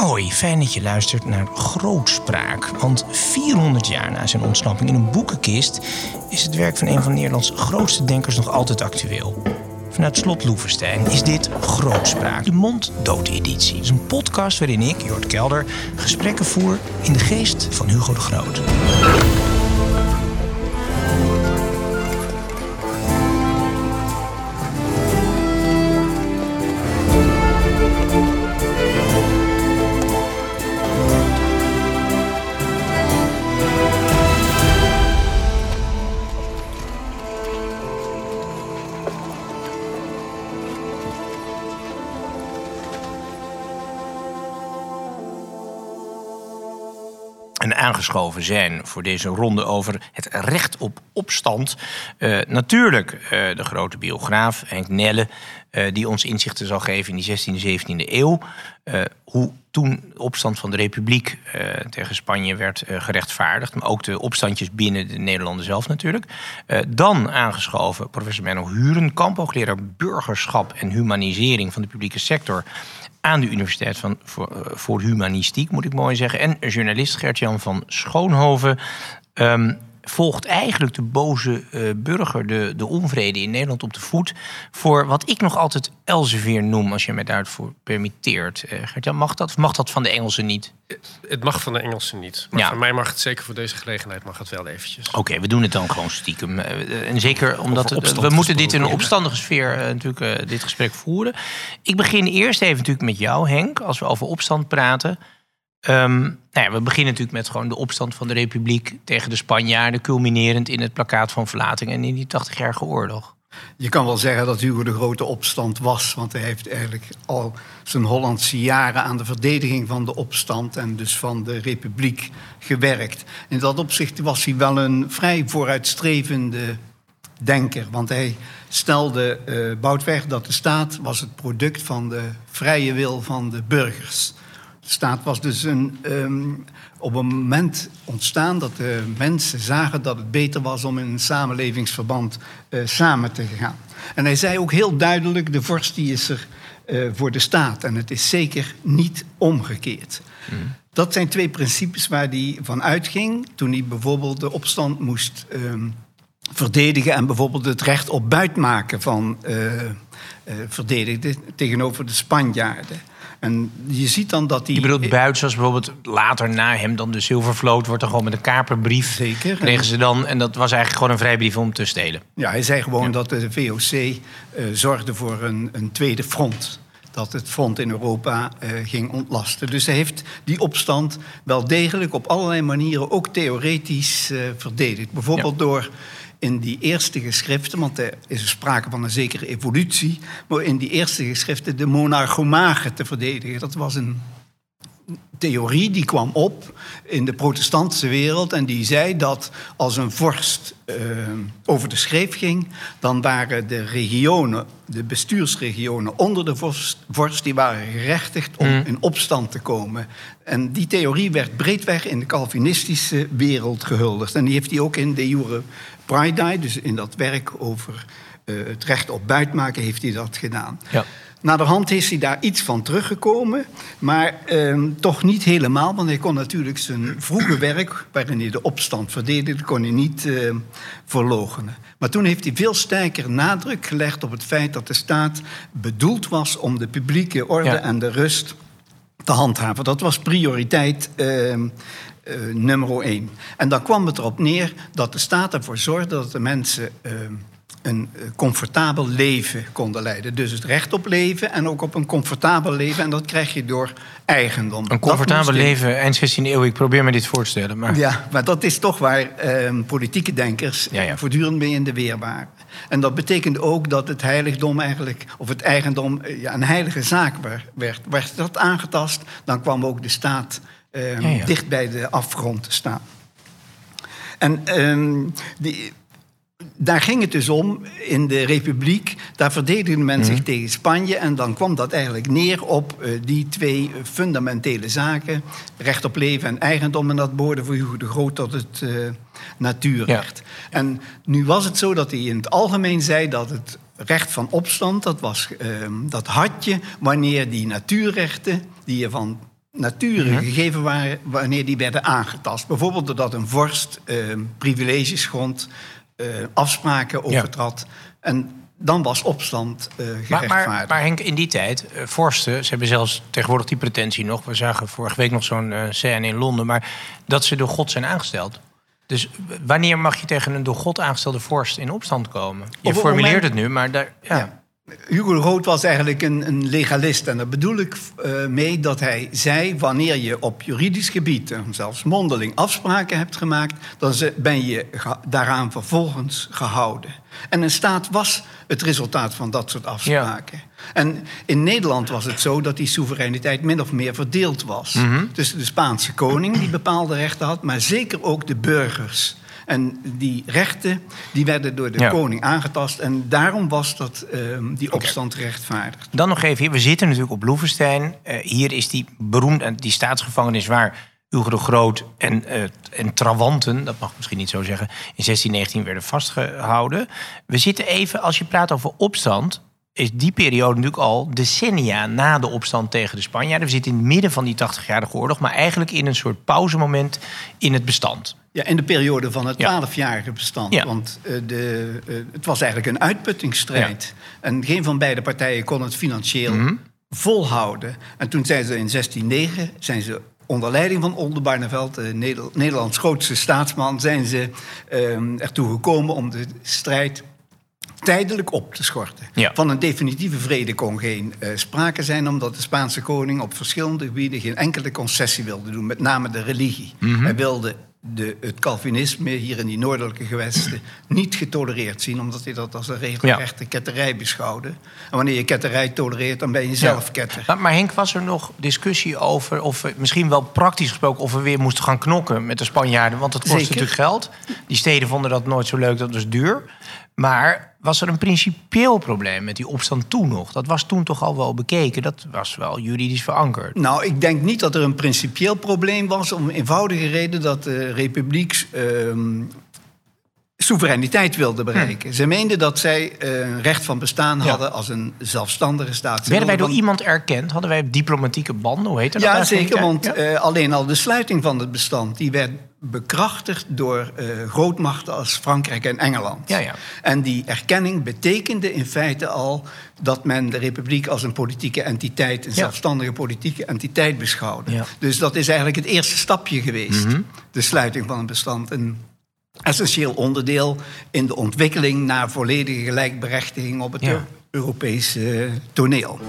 Hoi, fijn dat je luistert naar Grootspraak. Want 400 jaar na zijn ontsnapping in een boekenkist is het werk van een van Nederlands grootste denkers nog altijd actueel. Vanuit Slot Loevestein is dit Grootspraak, de monddood-editie. Het is een podcast waarin ik, Jort Kelder, gesprekken voer in de geest van Hugo de Groot. Aangeschoven zijn voor deze ronde over het recht op opstand. Uh, natuurlijk uh, de grote biograaf Henk Nelle, uh, die ons inzichten zal geven in die 16e, 17e eeuw. hoe toen de opstand van de Republiek tegen Spanje werd gerechtvaardigd. Maar ook de opstandjes binnen de Nederlanden zelf natuurlijk. dan aangeschoven professor Menno Hurenkamp, hoogleraar burgerschap en humanisering van de publieke sector aan de Universiteit van, voor, eh, voor Humanistiek, moet ik mooi zeggen. En journalist Gert-Jan van Schoonhoven. Um, volgt eigenlijk de boze uh, burger, de, de onvrede in Nederland op de voet. voor wat ik nog altijd Elsevier noem, als je mij daarvoor permitteert. Uh, mag dat? Of mag dat van de Engelsen niet? Het mag van de Engelsen niet. Maar ja. voor mij mag het zeker voor deze gelegenheid mag het wel eventjes. Oké, we doen het dan gewoon stiekem. Uh, en zeker omdat het, we moeten dit in een opstandige sfeer natuurlijk dit gesprek voeren. Ik begin eerst even natuurlijk met jou, Henk, als we over opstand praten. Um, nou ja, we beginnen natuurlijk met gewoon de opstand van de Republiek tegen de Spanjaarden, culminerend in het plakkaat van verlating en in die 80-jarige oorlog. Je kan wel zeggen dat Hugo de grote opstand was, want hij heeft eigenlijk al zijn Hollandse jaren aan de verdediging van de opstand en dus van de Republiek gewerkt. In dat opzicht was hij wel een vrij vooruitstrevende denker, want hij stelde uh, Boutweg dat de staat was het product van de vrije wil van de burgers staat was dus een, um, op een moment ontstaan dat de mensen zagen dat het beter was om in een samenlevingsverband uh, samen te gaan. En hij zei ook heel duidelijk: de vorst die is er uh, voor de staat en het is zeker niet omgekeerd. Mm. Dat zijn twee principes waar hij van uitging toen hij bijvoorbeeld de opstand moest um, verdedigen en bijvoorbeeld het recht op buitmaken van uh, verdedigde tegenover de Spanjaarden. En je ziet dan dat die... Je bedoelt buiten, zoals bijvoorbeeld later na hem dan de Zilvervloot... wordt er gewoon met een kaperbrief Zeker. kregen ze dan... en dat was eigenlijk gewoon een vrijbrief om te stelen. Ja, hij zei gewoon dat de VOC uh, eh, zorgde voor een, een tweede front dat het front in Europa uh, ging ontlasten. Dus hij heeft die opstand wel degelijk op allerlei manieren ook theoretisch uh, verdedigd. Bijvoorbeeld ja. door in die eerste geschriften, want er is sprake van een zekere evolutie, maar in die eerste geschriften de monarchomagen te verdedigen. Dat was een theorie die kwam op in de protestantse wereld en die zei dat als een vorst uh, over de schreef ging, dan waren de regionen, de bestuursregionen onder de vorst, vorst die waren gerechtigd om mm. in opstand te komen. En die theorie werd breedweg in de Calvinistische wereld gehuldigd. En die heeft hij ook in de jure Praedai, dus in dat werk over uh, het recht op buitmaken, heeft hij dat gedaan. Ja. Naderhand is hij daar iets van teruggekomen, maar eh, toch niet helemaal, want hij kon natuurlijk zijn vroege werk, waarin hij de opstand verdedigde, kon hij niet verlogenen. Maar toen heeft hij veel sterker nadruk gelegd op het feit dat de staat bedoeld was om de publieke orde ja. en de rust te handhaven. Dat was prioriteit uh, uh, nummer één. En dan kwam het erop neer dat de staat ervoor zorgde dat de mensen uh, een comfortabel leven konden leiden. Dus het recht op leven en ook op een comfortabel leven. En dat krijg je door eigendom. Een comfortabel leven, eind 16e eeuw. Ik probeer me dit voor te stellen. Maar... Ja, maar dat is toch waar uh, politieke denkers ja, ja. voortdurend mee in de weer waren. En dat betekende ook dat het heiligdom eigenlijk, of het eigendom, ja, een heilige zaak werd. Werd dat aangetast, dan kwam ook de staat ja, ja. dicht bij de afgrond te staan. En um, die, daar ging het dus om in de Republiek. Daar verdedigde men zich mm. tegen Spanje. En dan kwam dat eigenlijk neer op uh, die twee fundamentele zaken: recht op leven en eigendom. En dat behoorde voor Hugo de Groot tot het uh, natuurrecht. Ja. En nu was het zo dat hij in het algemeen zei dat het recht van opstand, dat, was, uh, dat had je wanneer die natuurrechten die je van naturen mhm. gegeven waren wanneer die werden aangetast. Bijvoorbeeld doordat een vorst uh, privileges grond, uh, afspraken overtrad. En dan was opstand gerechtvaardigd. Maar, maar, maar, Henk, in die tijd, uh, vorsten, ze hebben zelfs tegenwoordig die pretentie nog. We zagen vorige week nog zo'n uh, scène in Londen, maar dat ze door God zijn aangesteld. Dus wanneer mag je tegen een door God aangestelde vorst in opstand komen? Je formuleert het nu, maar daar. ja. Hugo Groot was eigenlijk een, een legalist. En daar bedoel ik uh, mee dat hij zei... wanneer je op juridisch gebied, en zelfs mondeling, afspraken hebt gemaakt... dan ben je daaraan vervolgens gehouden. En een staat was het resultaat van dat soort afspraken. En in Nederland was het zo dat die soevereiniteit min of meer verdeeld was. Mm Tussen de Spaanse koning, die bepaalde rechten had... maar zeker ook de burgers... En die rechten die werden door de koning aangetast. En daarom was dat, uh, die opstand okay. rechtvaardig. Dan nog even, we zitten natuurlijk op Loevestein. Uh, hier is die beroemde die staatsgevangenis waar Hugo de Groot en, uh, en Trawanten, dat mag ik misschien niet zo zeggen, in 1619 werden vastgehouden. We zitten even, als je praat over opstand, is die periode natuurlijk al decennia na de opstand tegen de Spanjaarden. We zitten in het midden van die 80-jarige oorlog, maar eigenlijk in een soort pauzemoment in het bestand. Ja, in de periode van het twaalfjarige bestand. Ja. Want uh, de, uh, het was eigenlijk een uitputtingsstrijd. Ja. En geen van beide partijen kon het financieel mm -hmm. volhouden. En toen zijn ze in 1609 zijn ze onder leiding van Oldenbarneveld, de Neder Nederlands grootste staatsman, zijn ze uh, ertoe gekomen om de strijd tijdelijk op te schorten. Ja. Van een definitieve vrede kon geen uh, sprake zijn, omdat de Spaanse koning op verschillende gebieden geen enkele concessie wilde doen, met name de religie. Mm -hmm. Hij wilde de, het Calvinisme hier in die noordelijke gewesten niet getolereerd zien, omdat hij dat als een regelrechte ja. ketterij beschouwde. En wanneer je ketterij tolereert, dan ben je zelf ja. ketter. Maar, maar, Henk, was er nog discussie over, of misschien wel praktisch gesproken, of we weer moesten gaan knokken met de Spanjaarden? Want het kost natuurlijk geld. Die steden vonden dat nooit zo leuk, dat was duur. Maar was er een principieel probleem met die opstand toen nog? Dat was toen toch al wel bekeken, dat was wel juridisch verankerd. Nou, ik denk niet dat er een principieel probleem was... om eenvoudige reden dat de republiek... Uh, soevereiniteit wilde bereiken. Hm. Ze meenden dat zij uh, recht van bestaan hadden ja. als een zelfstandige staat. Werden wij door iemand erkend? Hadden wij diplomatieke banden? Hoe heet dat? Ja, zeker, want ja? Uh, alleen al de sluiting van het bestand... die werd bekrachtigd door uh, grootmachten als Frankrijk en Engeland. Ja, ja. En die erkenning betekende in feite al dat men de republiek als een politieke entiteit, een ja. zelfstandige politieke entiteit beschouwde. Ja. Dus dat is eigenlijk het eerste stapje geweest, mm -hmm. de sluiting van een bestand. Een essentieel onderdeel in de ontwikkeling naar volledige gelijkberechtiging op het. Europese toneel.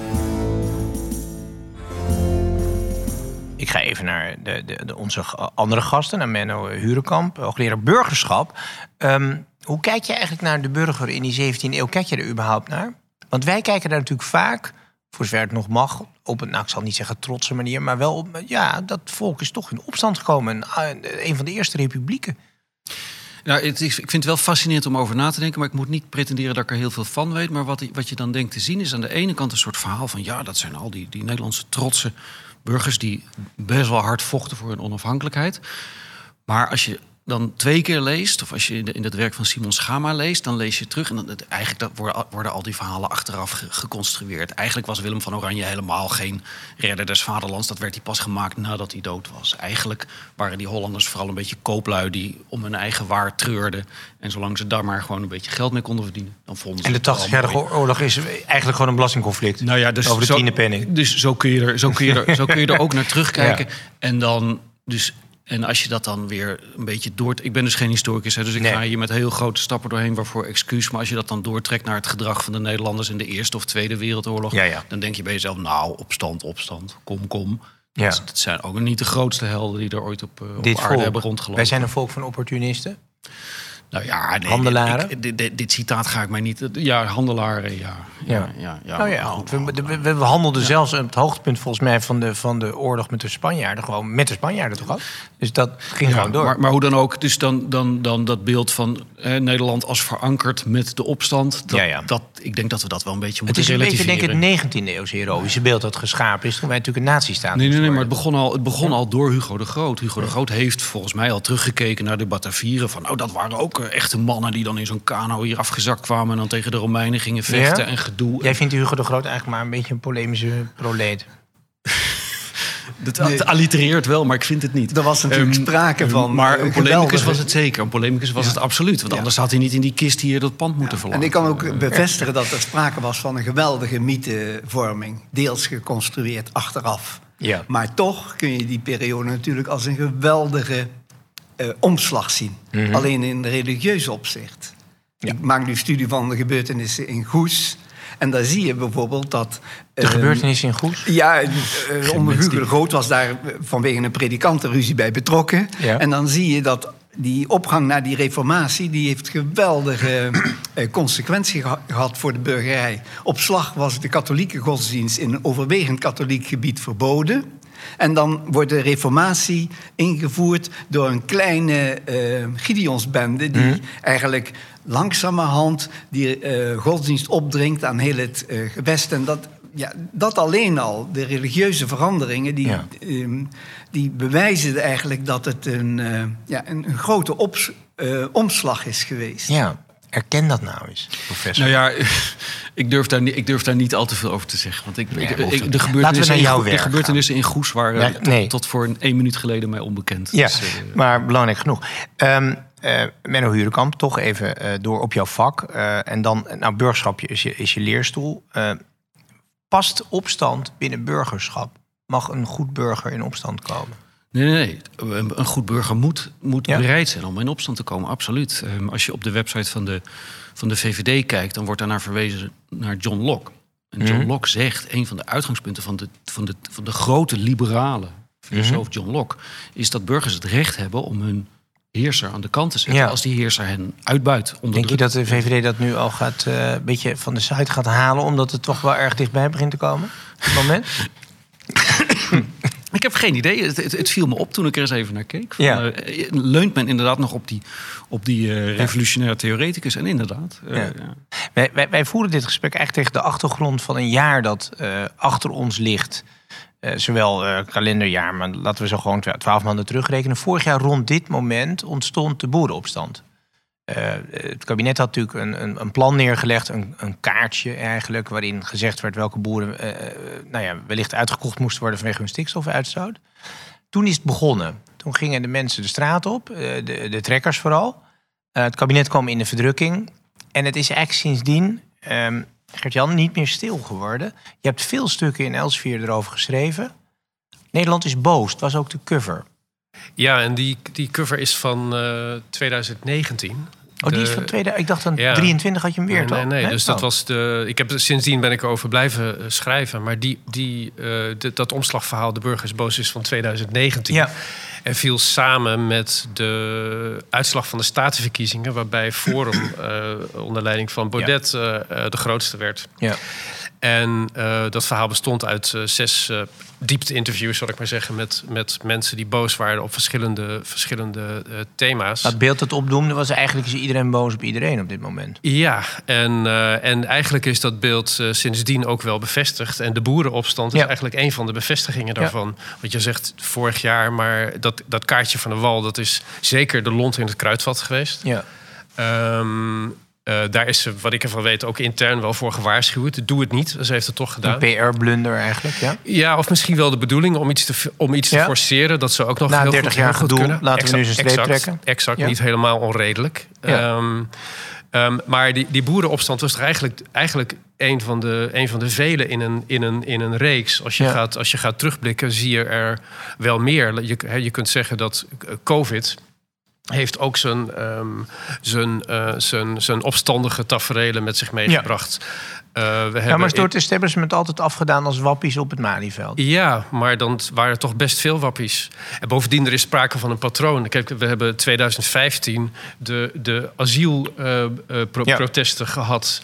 Ik ga even naar de, de, de, onze andere gasten, naar Menno Hurenkamp, hoogleraar burgerschap. Um, hoe kijk je eigenlijk naar de burger in die 17e eeuw? Kijk je er überhaupt naar? Want wij kijken daar natuurlijk vaak, voor zover het nog mag, op een, nou ik zal niet zeggen trotse manier, maar wel op, ja, dat volk is toch in opstand gekomen. Een van de eerste republieken. Nou, het is, ik vind het wel fascinerend om over na te denken, maar ik moet niet pretenderen dat ik er heel veel van weet. Maar wat, wat je dan denkt te zien is aan de ene kant een soort verhaal van ja, dat zijn al die, die Nederlandse trotse burgers die best wel hard vochten voor hun onafhankelijkheid. Maar als je dan twee keer leest, of als je in het werk van Simon Schama leest, dan lees je terug en dan, eigenlijk dat worden, worden al die verhalen achteraf geconstrueerd. Eigenlijk was Willem van Oranje helemaal geen redder des vaderlands. Dat werd hij pas gemaakt nadat hij dood was. Eigenlijk waren die Hollanders vooral een beetje kooplui die om hun eigen waar treurden. En zolang ze daar maar gewoon een beetje geld mee konden verdienen, dan vonden ze. En de 80-jarige oorlog is eigenlijk gewoon een belastingconflict. Nou ja, dus over de tiende penning. Dus zo kun je er, zo kun je er, zo kun je er ook naar terugkijken. Ja. En dan dus en als je dat dan weer een beetje door... Ik ben dus geen historicus, hè, dus ik nee. ga hier met heel grote stappen doorheen... waarvoor excuus. Maar als je dat dan doortrekt naar het gedrag van de Nederlanders... in de Eerste of Tweede Wereldoorlog... Ja, ja. dan denk je bij jezelf, nou, opstand, opstand, kom, kom. Ja. Dat, dat zijn ook niet de grootste helden die er ooit op, op Dit aarde volk. hebben rondgelopen. Wij zijn een volk van opportunisten. Nou ja, nee, handelaren. Ik, dit, dit, dit, citaat ga ik mij niet. Ja, handelaren, ja. Ja, ja, ja. Nou ja, goed. We, we, we handelden ja. zelfs op het hoogtepunt volgens mij van de, van de oorlog met de Spanjaarden. Gewoon met de Spanjaarden toch ook? Dus dat ging ja, gewoon door. Maar, maar, hoe dan ook, dus dan, dan, dan dat beeld van eh, Nederland als verankerd met de opstand. Dat, ja, ja. Dat, ik denk dat we dat wel een beetje moeten Het is een beetje, relativeren. denk ik, het 19e eeuwse heroïsche beeld dat geschapen is. Toen wij natuurlijk een nazistaat Nee, nee, nee, maar het begon al, het begon al door Hugo de Groot. Hugo de Groot heeft volgens mij al teruggekeken naar de Batavieren. Van, nou, dat waren ook uh, echte mannen die dan in zo'n kano hier afgezakt kwamen... en dan tegen de Romeinen gingen vechten Ja? en gedoe. Jij vindt Hugo de Groot eigenlijk maar een beetje een polemische proleet. Dat nee. allitereert wel, maar ik vind het niet. Er was natuurlijk um, sprake van. Maar een polemicus was het zeker. Een polemicus was het absoluut. Want anders had hij niet in die kist hier dat pand moeten verlaten. En ik kan ook bevestigen dat er sprake was van een geweldige mythevorming. Deels geconstrueerd achteraf. Ja. Maar toch kun je die periode natuurlijk als een geweldige uh, omslag zien. Mhm. Alleen in religieuze opzicht. Ik maak nu studie van de gebeurtenissen in Goes. En daar zie je bijvoorbeeld dat... De uh, gebeurtenissen in Goes? Ja, uh, onder Hugo de Groot was daar vanwege een predikantenruzie bij betrokken. Ja. En dan zie je dat die opgang naar die reformatie... die heeft geweldige uh, consequenties gehad voor de burgerij. Op slag was de katholieke godsdienst in een overwegend katholiek gebied verboden... En dan wordt de reformatie ingevoerd door een kleine uh, Gideonsbende... die mhm. eigenlijk langzamerhand die uh, godsdienst opdringt aan heel het uh, gewest. En dat, ja, dat alleen al, de religieuze veranderingen... die, ehm, die bewijzen eigenlijk dat het een, ja, een, een grote ops, omslag is geweest. Ja, Erken dat nou eens, professor. Nou ja, ik durf daar, niet, ik durf daar niet al te veel over te zeggen. Want ik, ik, ik de, gebeurtenissen in, de gebeurtenissen in Goes waren tot, tot, voor een één minuut geleden mij onbekend. Ja, dus, uh, maar belangrijk genoeg. Um, uh, Menno Hurekamp, toch even uh, door op jouw vak. en dan, nou, burgerschap is je, is je leerstoel. past opstand binnen burgerschap? Mag een goed burger in opstand komen? Nee, nee, Een goed burger moet, moet bereid zijn om in opstand te komen, absoluut. Um, als je op de website van de, van de VVD kijkt, dan wordt daarnaar verwezen naar John Locke. En John mm Locke zegt, een van de uitgangspunten van de, van de, van de grote liberale filosoof mm John Locke, is dat burgers het recht hebben om hun heerser aan de kant te zetten als die heerser hen uitbuit. Denk je dat de VVD dat nu al gaat, uh, een beetje van de site gaat halen, omdat het toch wel erg dichtbij begint te komen? Op het moment? Ik heb geen idee. Het, het, viel me op toen ik er eens even naar keek. Van, ja. uh, leunt men inderdaad nog op die, op die uh, revolutionaire theoreticus? En inderdaad. Uh, ja. Wij, wij, wij, voeren dit gesprek eigenlijk tegen de achtergrond van een jaar dat achter ons ligt. zowel kalenderjaar, maar laten we zo gewoon twaalf maanden terugrekenen. Vorig jaar rond dit moment ontstond de boerenopstand. Uh, het kabinet had natuurlijk een, een, een plan neergelegd, een, een, kaartje eigenlijk, waarin gezegd werd welke boeren uh, nou ja, wellicht uitgekocht moesten worden vanwege hun stikstofuitstoot. Toen is het begonnen. Toen gingen de mensen de straat op, de, de, trekkers vooral. het kabinet kwam in de verdrukking. En het is eigenlijk sindsdien, um, Gert-Jan, niet meer stil geworden. Je hebt veel stukken in Elsevier erover geschreven. Nederland is boos, het was ook de cover. Ja, en die, die cover is van 2019. Oh, die is van tweede. Ik dacht dan 23 had je hem weer nee, nee, nee, Dus dat oh. was de. Ik heb sindsdien ben ik erover blijven eh, schrijven. Maar die, die, uh, dat omslagverhaal, de burgers boos is van 2019. Ja. En viel samen met de uitslag van de statenverkiezingen, waarbij Forum uh, onder leiding van Baudet ja. de grootste werd. Ja. En uh, dat verhaal bestond uit uh, zes uh, diepte-interviews, zal ik maar zeggen, met, met mensen die boos waren op verschillende, verschillende thema's. Dat beeld dat opdoemde was eigenlijk is iedereen boos op iedereen op dit moment. Ja, en, en eigenlijk is dat beeld sindsdien ook wel bevestigd. En de boerenopstand is eigenlijk een van de bevestigingen daarvan. Ja. Want je zegt vorig jaar, maar dat, dat kaartje van de wal, dat is zeker de lont in het kruidvat geweest. Ja. Um, uh, daar is ze, wat ik ervan weet, ook intern wel voor gewaarschuwd. Doe het niet. Ze heeft het toch gedaan. Een PR-blunder eigenlijk, ja? Ja, of misschien wel de bedoeling om iets te, om iets te forceren. Dat ze ook nog Na heel 30 goed, jaar goed kunnen. Laten exact, we nu eens een trekken. Exact, niet helemaal onredelijk. Ja. Um, um, maar die, die boerenopstand was er eigenlijk, eigenlijk een, van de, een van de vele in een, in een, in een reeks. Als je, gaat, als je gaat terugblikken, zie je er wel meer. Je, je kunt zeggen dat COVID heeft ook zijn, um, zijn, uh, zijn, zijn opstandige taferelen met zich meegebracht. Ja. Uh, we ja, maar is door het establishment altijd afgedaan als wappies op het Malieveld. Ja, maar dan waren toch best veel wappies. En bovendien, er is sprake van een patroon. Kijk, we hebben 2015 de, de asielprotesten uh, ja. gehad.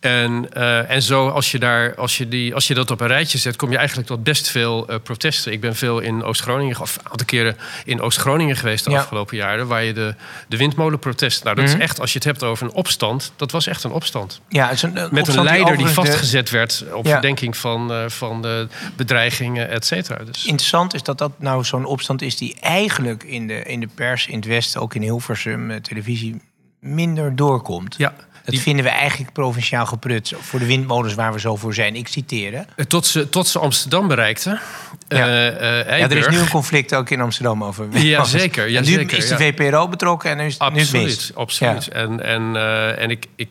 En, uh, en zo, als je, daar, als, je die, als je dat op een rijtje zet, kom je eigenlijk tot best veel uh, protesten. Ik ben veel in Oost-Groningen, of een aantal keren in Oost-Groningen geweest de ja. afgelopen jaren, waar je de, de windmolenprotesten. Nou, dat mm -hmm. is echt, als je het hebt over een opstand, dat was echt een opstand. Ja, een, een Met een leider die, die vastgezet de... werd op ja. verdenking van, uh, van de bedreigingen, et cetera. Dus. Interessant is dat dat nou zo'n opstand is die eigenlijk in de, in de pers, in het Westen, ook in Hilversum, televisie minder doorkomt. Ja, Dat vinden we eigenlijk provinciaal geprut voor de windmolens waar we zo voor zijn. Ik citeer. Hè? Eh, Tot ze, tot ze Amsterdam bereikten. Ja. eh, eh, Ja, er is nu een conflict ook in Amsterdam over. Ja, zeker, ja, En nu zeker, is de ja. VPRO betrokken en nu is, nu is het. Absoluut, absoluut. En, en, en ik, ik,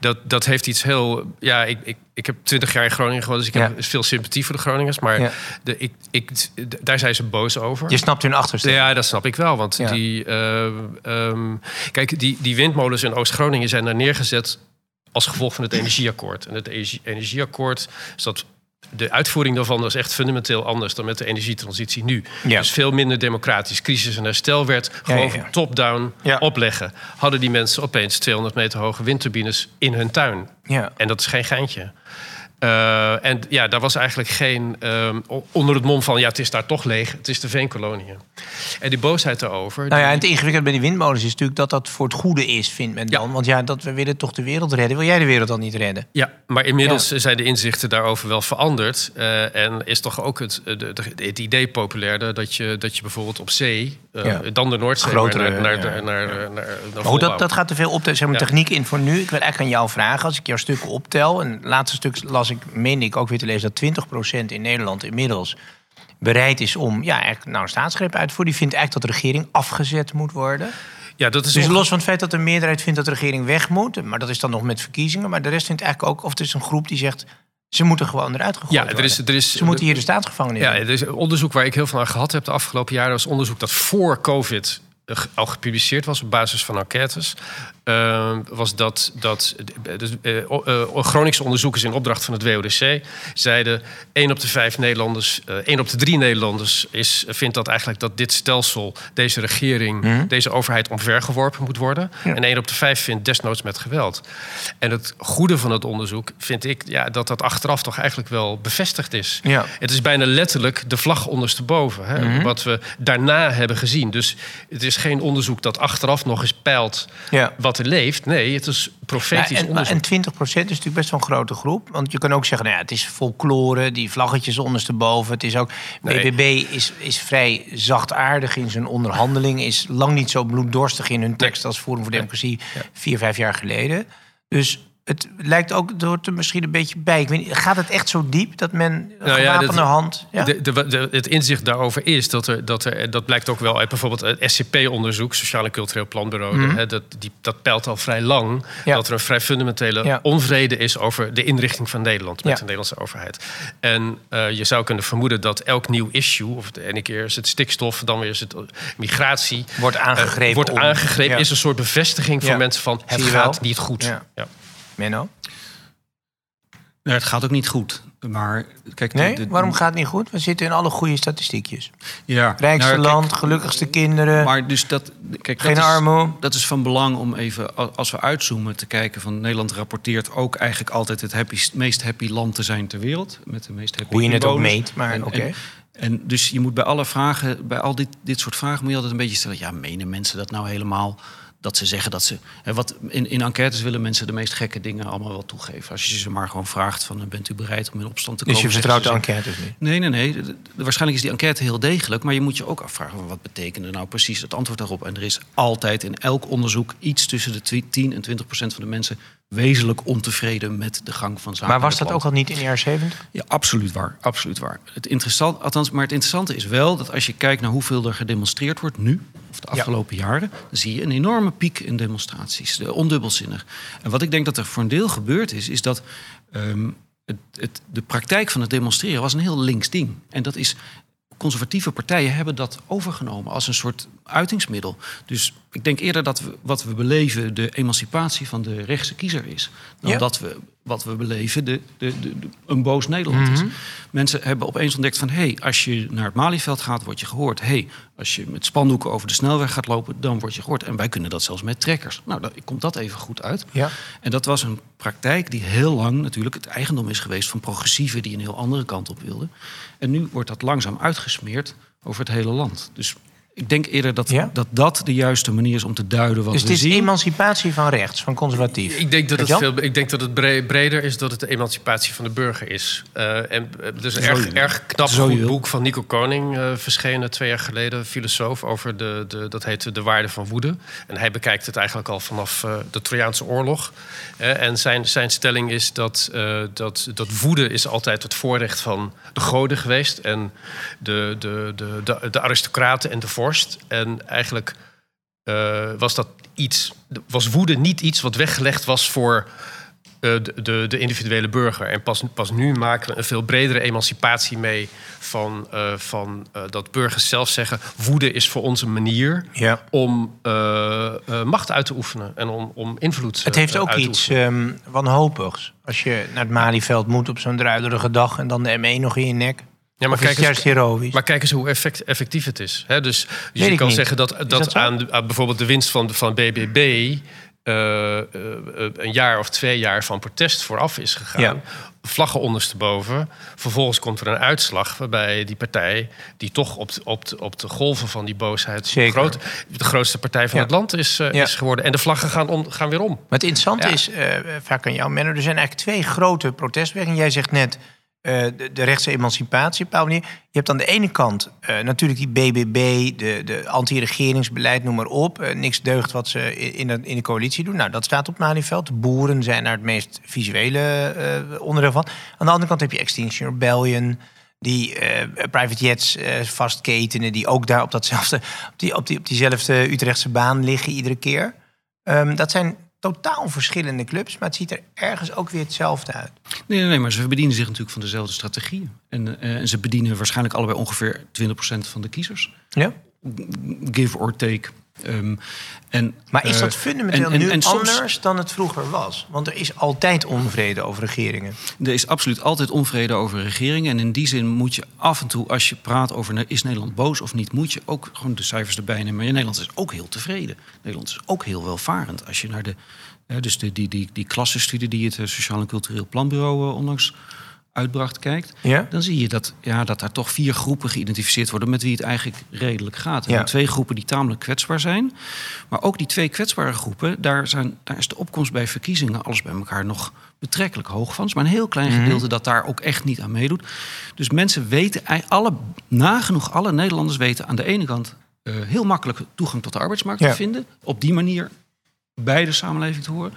dat, dat heeft iets heel... Ja, ik, ik, ik heb twintig jaar in Groningen gewoond, dus ik Ja. heb veel sympathie voor de Groningers. Maar Ja. de, ik, ik, daar zijn ze boos over. Je snapt hun achterstand. Ja, dat snap ik wel. Want Ja. die, eh, ehm, kijk, die, die windmolens in Oost-Groningen zijn daar neergezet als gevolg van het energieakkoord. En het energie- energieakkoord is dat. De uitvoering daarvan was echt fundamenteel anders dan met de energietransitie nu. Ja. Dus veel minder democratisch. Crisis en herstel werd gewoon ja, ja. van top-down opleggen. Hadden die mensen opeens 200 meter hoge windturbines in hun tuin. Ja. En dat is geen geintje. Eh, en ja, daar was eigenlijk geen... ehm, onder het mom van, ja, het is daar toch leeg. Het is de veenkoloniën. En die boosheid daarover... Nou ja, en het ingewikkelde bij die windmolens is natuurlijk dat dat voor het goede is, vindt men Ja. dan. Want ja, dat we willen toch de wereld redden. Wil jij de wereld dan niet redden? Ja, maar inmiddels zijn de inzichten daarover wel veranderd. Eh, en is toch ook het, de, de- het idee populairder dat je, dat je bijvoorbeeld op zee, eh, Ja. dan de Noordzee, Grotere, naar, naar, naar, naar, Maar goed, dat, dat gaat te veel op zeg maar, techniek in voor nu. Ik wil eigenlijk aan jou vragen, als ik jouw stukken optel... en het laatste stuk las ik, meen ik ook weer te lezen... dat 20% in Nederland inmiddels bereid is om ja, eigenlijk, nou, een staatsgreep uit te voeren. Die vindt eigenlijk dat de regering afgezet moet worden. ja, dat is Dus los van het feit dat de meerderheid vindt dat de regering weg moet... maar dat is dan nog met verkiezingen... maar de rest vindt eigenlijk ook... of het is een groep die zegt, ze moeten gewoon eruit gegooid Ja, er is, er is, Ze moeten hier de staatsgevangenis Ja, er is een onderzoek waar ik heel veel aan gehad heb de afgelopen jaren. was onderzoek dat voor COVID eh, al gepubliceerd was op basis van enquêtes. Eh, was dat, dat eh, dus, eh, o- eh, Groningse onderzoekers in opdracht van het WODC zeiden: 1 op de 5 Nederlanders, eh 1 op de 3 Nederlanders is, vindt dat eigenlijk dat dit stelsel, deze regering, deze overheid omvergeworpen moet worden. Ja. En 1 op de 5 vindt desnoods met geweld. En het goede van het onderzoek vind ik ja, dat dat achteraf toch eigenlijk wel bevestigd is. Ja. Het is bijna letterlijk de vlag ondersteboven. Hè, Mhm. Wat we daarna hebben gezien. Dus het is geen onderzoek dat achteraf nog eens peilt Ja. wat er leeft. Nee, het is profetisch Ja, en, onderzoek. en 20% is natuurlijk best wel een grote groep. Want je kan ook zeggen, nou ja, het is folklore, die vlaggetjes ondersteboven. Het is ook, Nee. BBB is, is vrij zachtaardig in zijn onderhandeling. Is lang niet zo bloeddorstig in hun tekst als Forum voor Democratie vier, vijf jaar geleden. Dus het lijkt ook, hoort er misschien een beetje bij. Ik weet niet, gaat het echt zo diep dat men een Nou ja, dat- hand... Ja? De, de, de- het inzicht daarover is dat er, dat er, dat blijkt ook wel uit bijvoorbeeld het SCP-onderzoek, Sociaal en Cultureel Planbureau, hè, dat, die, dat peilt al vrij lang Mhm. Ja. dat er een vrij fundamentele onvrede is over de inrichting van Nederland met de Nederlandse overheid. En eh, je zou kunnen vermoeden dat elk nieuw issue, of de ene keer is het stikstof, dan weer is het eh, migratie, Wordt aangegrepen eh, wordt om- aangegrepen, is een soort bevestiging voor Ja. mensen van het gaat niet goed. Ja. Menno? Nee, het gaat ook niet goed. Maar kijk, Nee? de- Waarom gaat het niet goed? We zitten in alle goede statistiekjes. Ja, Rijkste nou, kijk, land, gelukkigste kinderen, Maar dus dat, kijk, geen dat is, armoede. Dat is van belang om even, als we uitzoomen, te kijken van Nederland rapporteert ook eigenlijk altijd het happy, meest happy land te zijn ter wereld. Met de meest happy Hoe je het ook meet, maar oké. En, en dus je moet bij alle vragen, bij al dit, dit soort vragen moet je altijd een beetje stellen. Ja, menen mensen dat nou helemaal? Dat ze zeggen dat ze. Hè, wat, in, in enquêtes willen mensen de meest gekke dingen allemaal wel toegeven. Als je ze maar gewoon vraagt: van, bent u bereid om in opstand te Dus komen? je zeggen vertrouwt de enquêtes niet? Nee, nee, nee. De- de- Waarschijnlijk is die enquête heel degelijk. Maar je moet je ook afvragen: van wat betekende nou precies het antwoord daarop? En er is altijd in elk onderzoek iets tussen de twi- 10 en 20 procent van de mensen wezenlijk ontevreden met de gang van zaken. Maar was dat ook al niet in de jaren 70? Ja, absoluut waar. Absoluut waar. Het interessant, althans, maar het interessante is wel dat als je kijkt naar hoeveel er gedemonstreerd wordt nu, of de afgelopen jaren, dan zie je een enorme piek in demonstraties. De- Ondubbelzinnig. En wat ik denk dat er voor een deel gebeurd is, is dat ehm, het, het, de praktijk van het demonstreren was een heel links ding. En dat is. Conservatieve partijen hebben dat overgenomen als een soort uitingsmiddel. Dus ik denk eerder dat we, wat we beleven de emancipatie van de rechtse kiezer is. Dan Ja. dat we wat we beleven de, de, de, de- een boos Nederland is. Mensen hebben opeens ontdekt van... hé, hey, als je naar het Malieveld gaat, word je gehoord. Hé, hey, als je met spandoeken over de snelweg gaat lopen, dan word je gehoord. En wij kunnen dat zelfs met trekkers. Nou, dan komt dat even goed uit. Ja. En dat was een praktijk die heel lang natuurlijk het eigendom is geweest... van progressieven die een heel andere kant op wilden. En nu wordt dat langzaam uitgesmeerd over het hele land. Dus Ik denk eerder dat, Ja? dat dat de juiste manier is om te duiden wat Dus we het is zien. emancipatie van rechts, van conservatief. Ik denk dat het, veel, ik denk dat het bre- breder is dat het de emancipatie van de burger is. Eh, en uh, dus een erg, erg knap goed boek van Nico Koning uh, verschenen twee jaar geleden, filosoof, over de, de, dat heet De Waarde van Woede. En hij bekijkt het eigenlijk al vanaf uh, de Trojaanse oorlog. Uh, en zijn, zijn stelling is dat, uh, dat, dat woede is altijd het voorrecht van de goden geweest. En de, de, de, de, de aristocraten en de En eigenlijk uh, was dat iets, was woede niet iets wat weggelegd was voor uh, de, de, de, individuele burger. En pas, pas nu maken we een veel bredere emancipatie mee van, uh, van dat burgers zelf zeggen: woede is voor ons een manier ja. om macht uit te oefenen en om, om invloed Het heeft ook iets um, wanhopigs. Als je naar het Malieveld moet op zo'n druilerige dag en dan de M1 nog in je nek. Ja, maar Of kijk eens, juist heroïsch? Maar kijk eens hoe effect, effectief het is. Hè? Dus, dus je kan niet. zeggen dat, dat, aan, bijvoorbeeld de winst van, van BBB... eh, eh, een jaar of twee jaar van protest vooraf is gegaan. Ja. Vlaggen ondersteboven. Vervolgens komt er een uitslag waarbij die partij... die toch op, de- op, op de golven van die boosheid... Zeker. Groot, de grootste partij van Ja. het land is, eh, Ja. is geworden. En de vlaggen gaan, om, gaan weer om. Maar het interessante is, vaak aan jou, Menno, er zijn eigenlijk twee grote protestbewegingen. Jij zegt net de, de rechtse emancipatie, op een bepaalde manier. Je hebt aan de ene kant eh, natuurlijk die BBB, de, de anti-regeringsbeleid, noem maar op. Eh, niks deugt wat ze in, de, in de coalitie doen. Nou, dat staat op Malieveld. De boeren zijn daar het meest visuele eh, onderdeel van. Aan de andere kant heb je Extinction Rebellion... Die eh, private jets eh, vastketenen, die ook daar op, datzelfde, op, die, op diezelfde Utrechtse baan liggen iedere keer. Ehm, dat zijn totaal verschillende clubs, maar het ziet er ergens ook weer hetzelfde uit. Nee, nee, nee, maar ze bedienen zich natuurlijk van dezelfde strategieën. En, eh, en ze bedienen waarschijnlijk allebei ongeveer 20% van de kiezers. Ja? Give or take. Ehm, en, Maar is eh, dat fundamenteel en- en- nu en soms- anders dan het vroeger was? Want er is altijd onvrede over regeringen. Er is absoluut altijd onvrede over regeringen. En in die zin moet je af en toe, als je praat over is Nederland boos of niet, moet je ook gewoon de cijfers erbij nemen. Maar Nederland is ook heel tevreden. Nederland is ook heel welvarend. Als je naar de, dus de, die, die, die klassenstudie die het eh, Sociaal en Cultureel Planbureau eh, onlangs uitbracht kijkt, Ja? dan zie je dat, ja, dat daar toch vier groepen geïdentificeerd worden met wie het eigenlijk redelijk gaat. En Ja. dan twee groepen die tamelijk kwetsbaar zijn. Maar ook die twee kwetsbare groepen, daar, zijn, daar is de opkomst bij verkiezingen alles bij elkaar nog betrekkelijk hoog van. Is maar een heel klein Mhm. gedeelte dat daar ook echt niet aan meedoet. Dus mensen weten, alle, nagenoeg alle Nederlanders weten aan de ene kant eh, heel makkelijk toegang tot de arbeidsmarkt Ja. te vinden. Op die manier bij de samenleving te horen.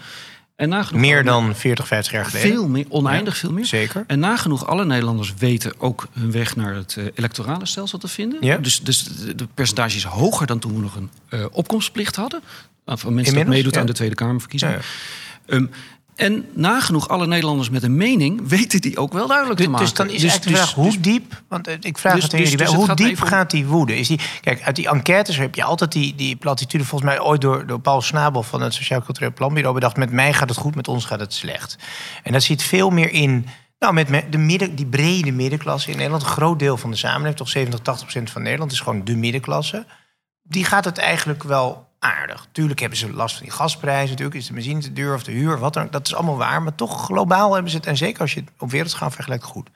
En nagenoeg Meer dan 40, 50 jaar geleden. veel meer, oneindig veel meer. Zeker. En nagenoeg alle Nederlanders weten ook hun weg naar het eh, electorale stelsel te vinden. Ja. Dus, dus de, de percentage is hoger dan toen we nog een eh, opkomstplicht hadden. Van mensen dat Inmiddels, meedoet ja. aan de Tweede Kamerverkiezingen. Ja. En nagenoeg alle Nederlanders met een mening weten die ook wel duidelijk te Dus, maken. dus dan is eigenlijk de vraag, hoe diep... Want eh, ik vraag Dus- het aan dus- jullie, dus het hoe gaat diep om- gaat die woede? Is die, kijk, uit die enquêtes heb je altijd die, die platitude... volgens mij ooit door, door Paul Snabel van het Sociaal Cultureel Planbureau... bedacht, met mij gaat het goed, met ons gaat het slecht. En dat zit veel meer in... Nou, met me- de midden, die brede middenklasse in Nederland... een groot deel van de samenleving, toch 70, 80 procent van Nederland... is gewoon de middenklasse. Die gaat het eigenlijk wel aardig. Tuurlijk hebben ze last van die gasprijzen. Natuurlijk is de benzine te duur of de huur, wat dan ook. Dat is allemaal waar. Maar toch globaal hebben ze het... en zeker als je het op wereldschaal vergelijkt, goed.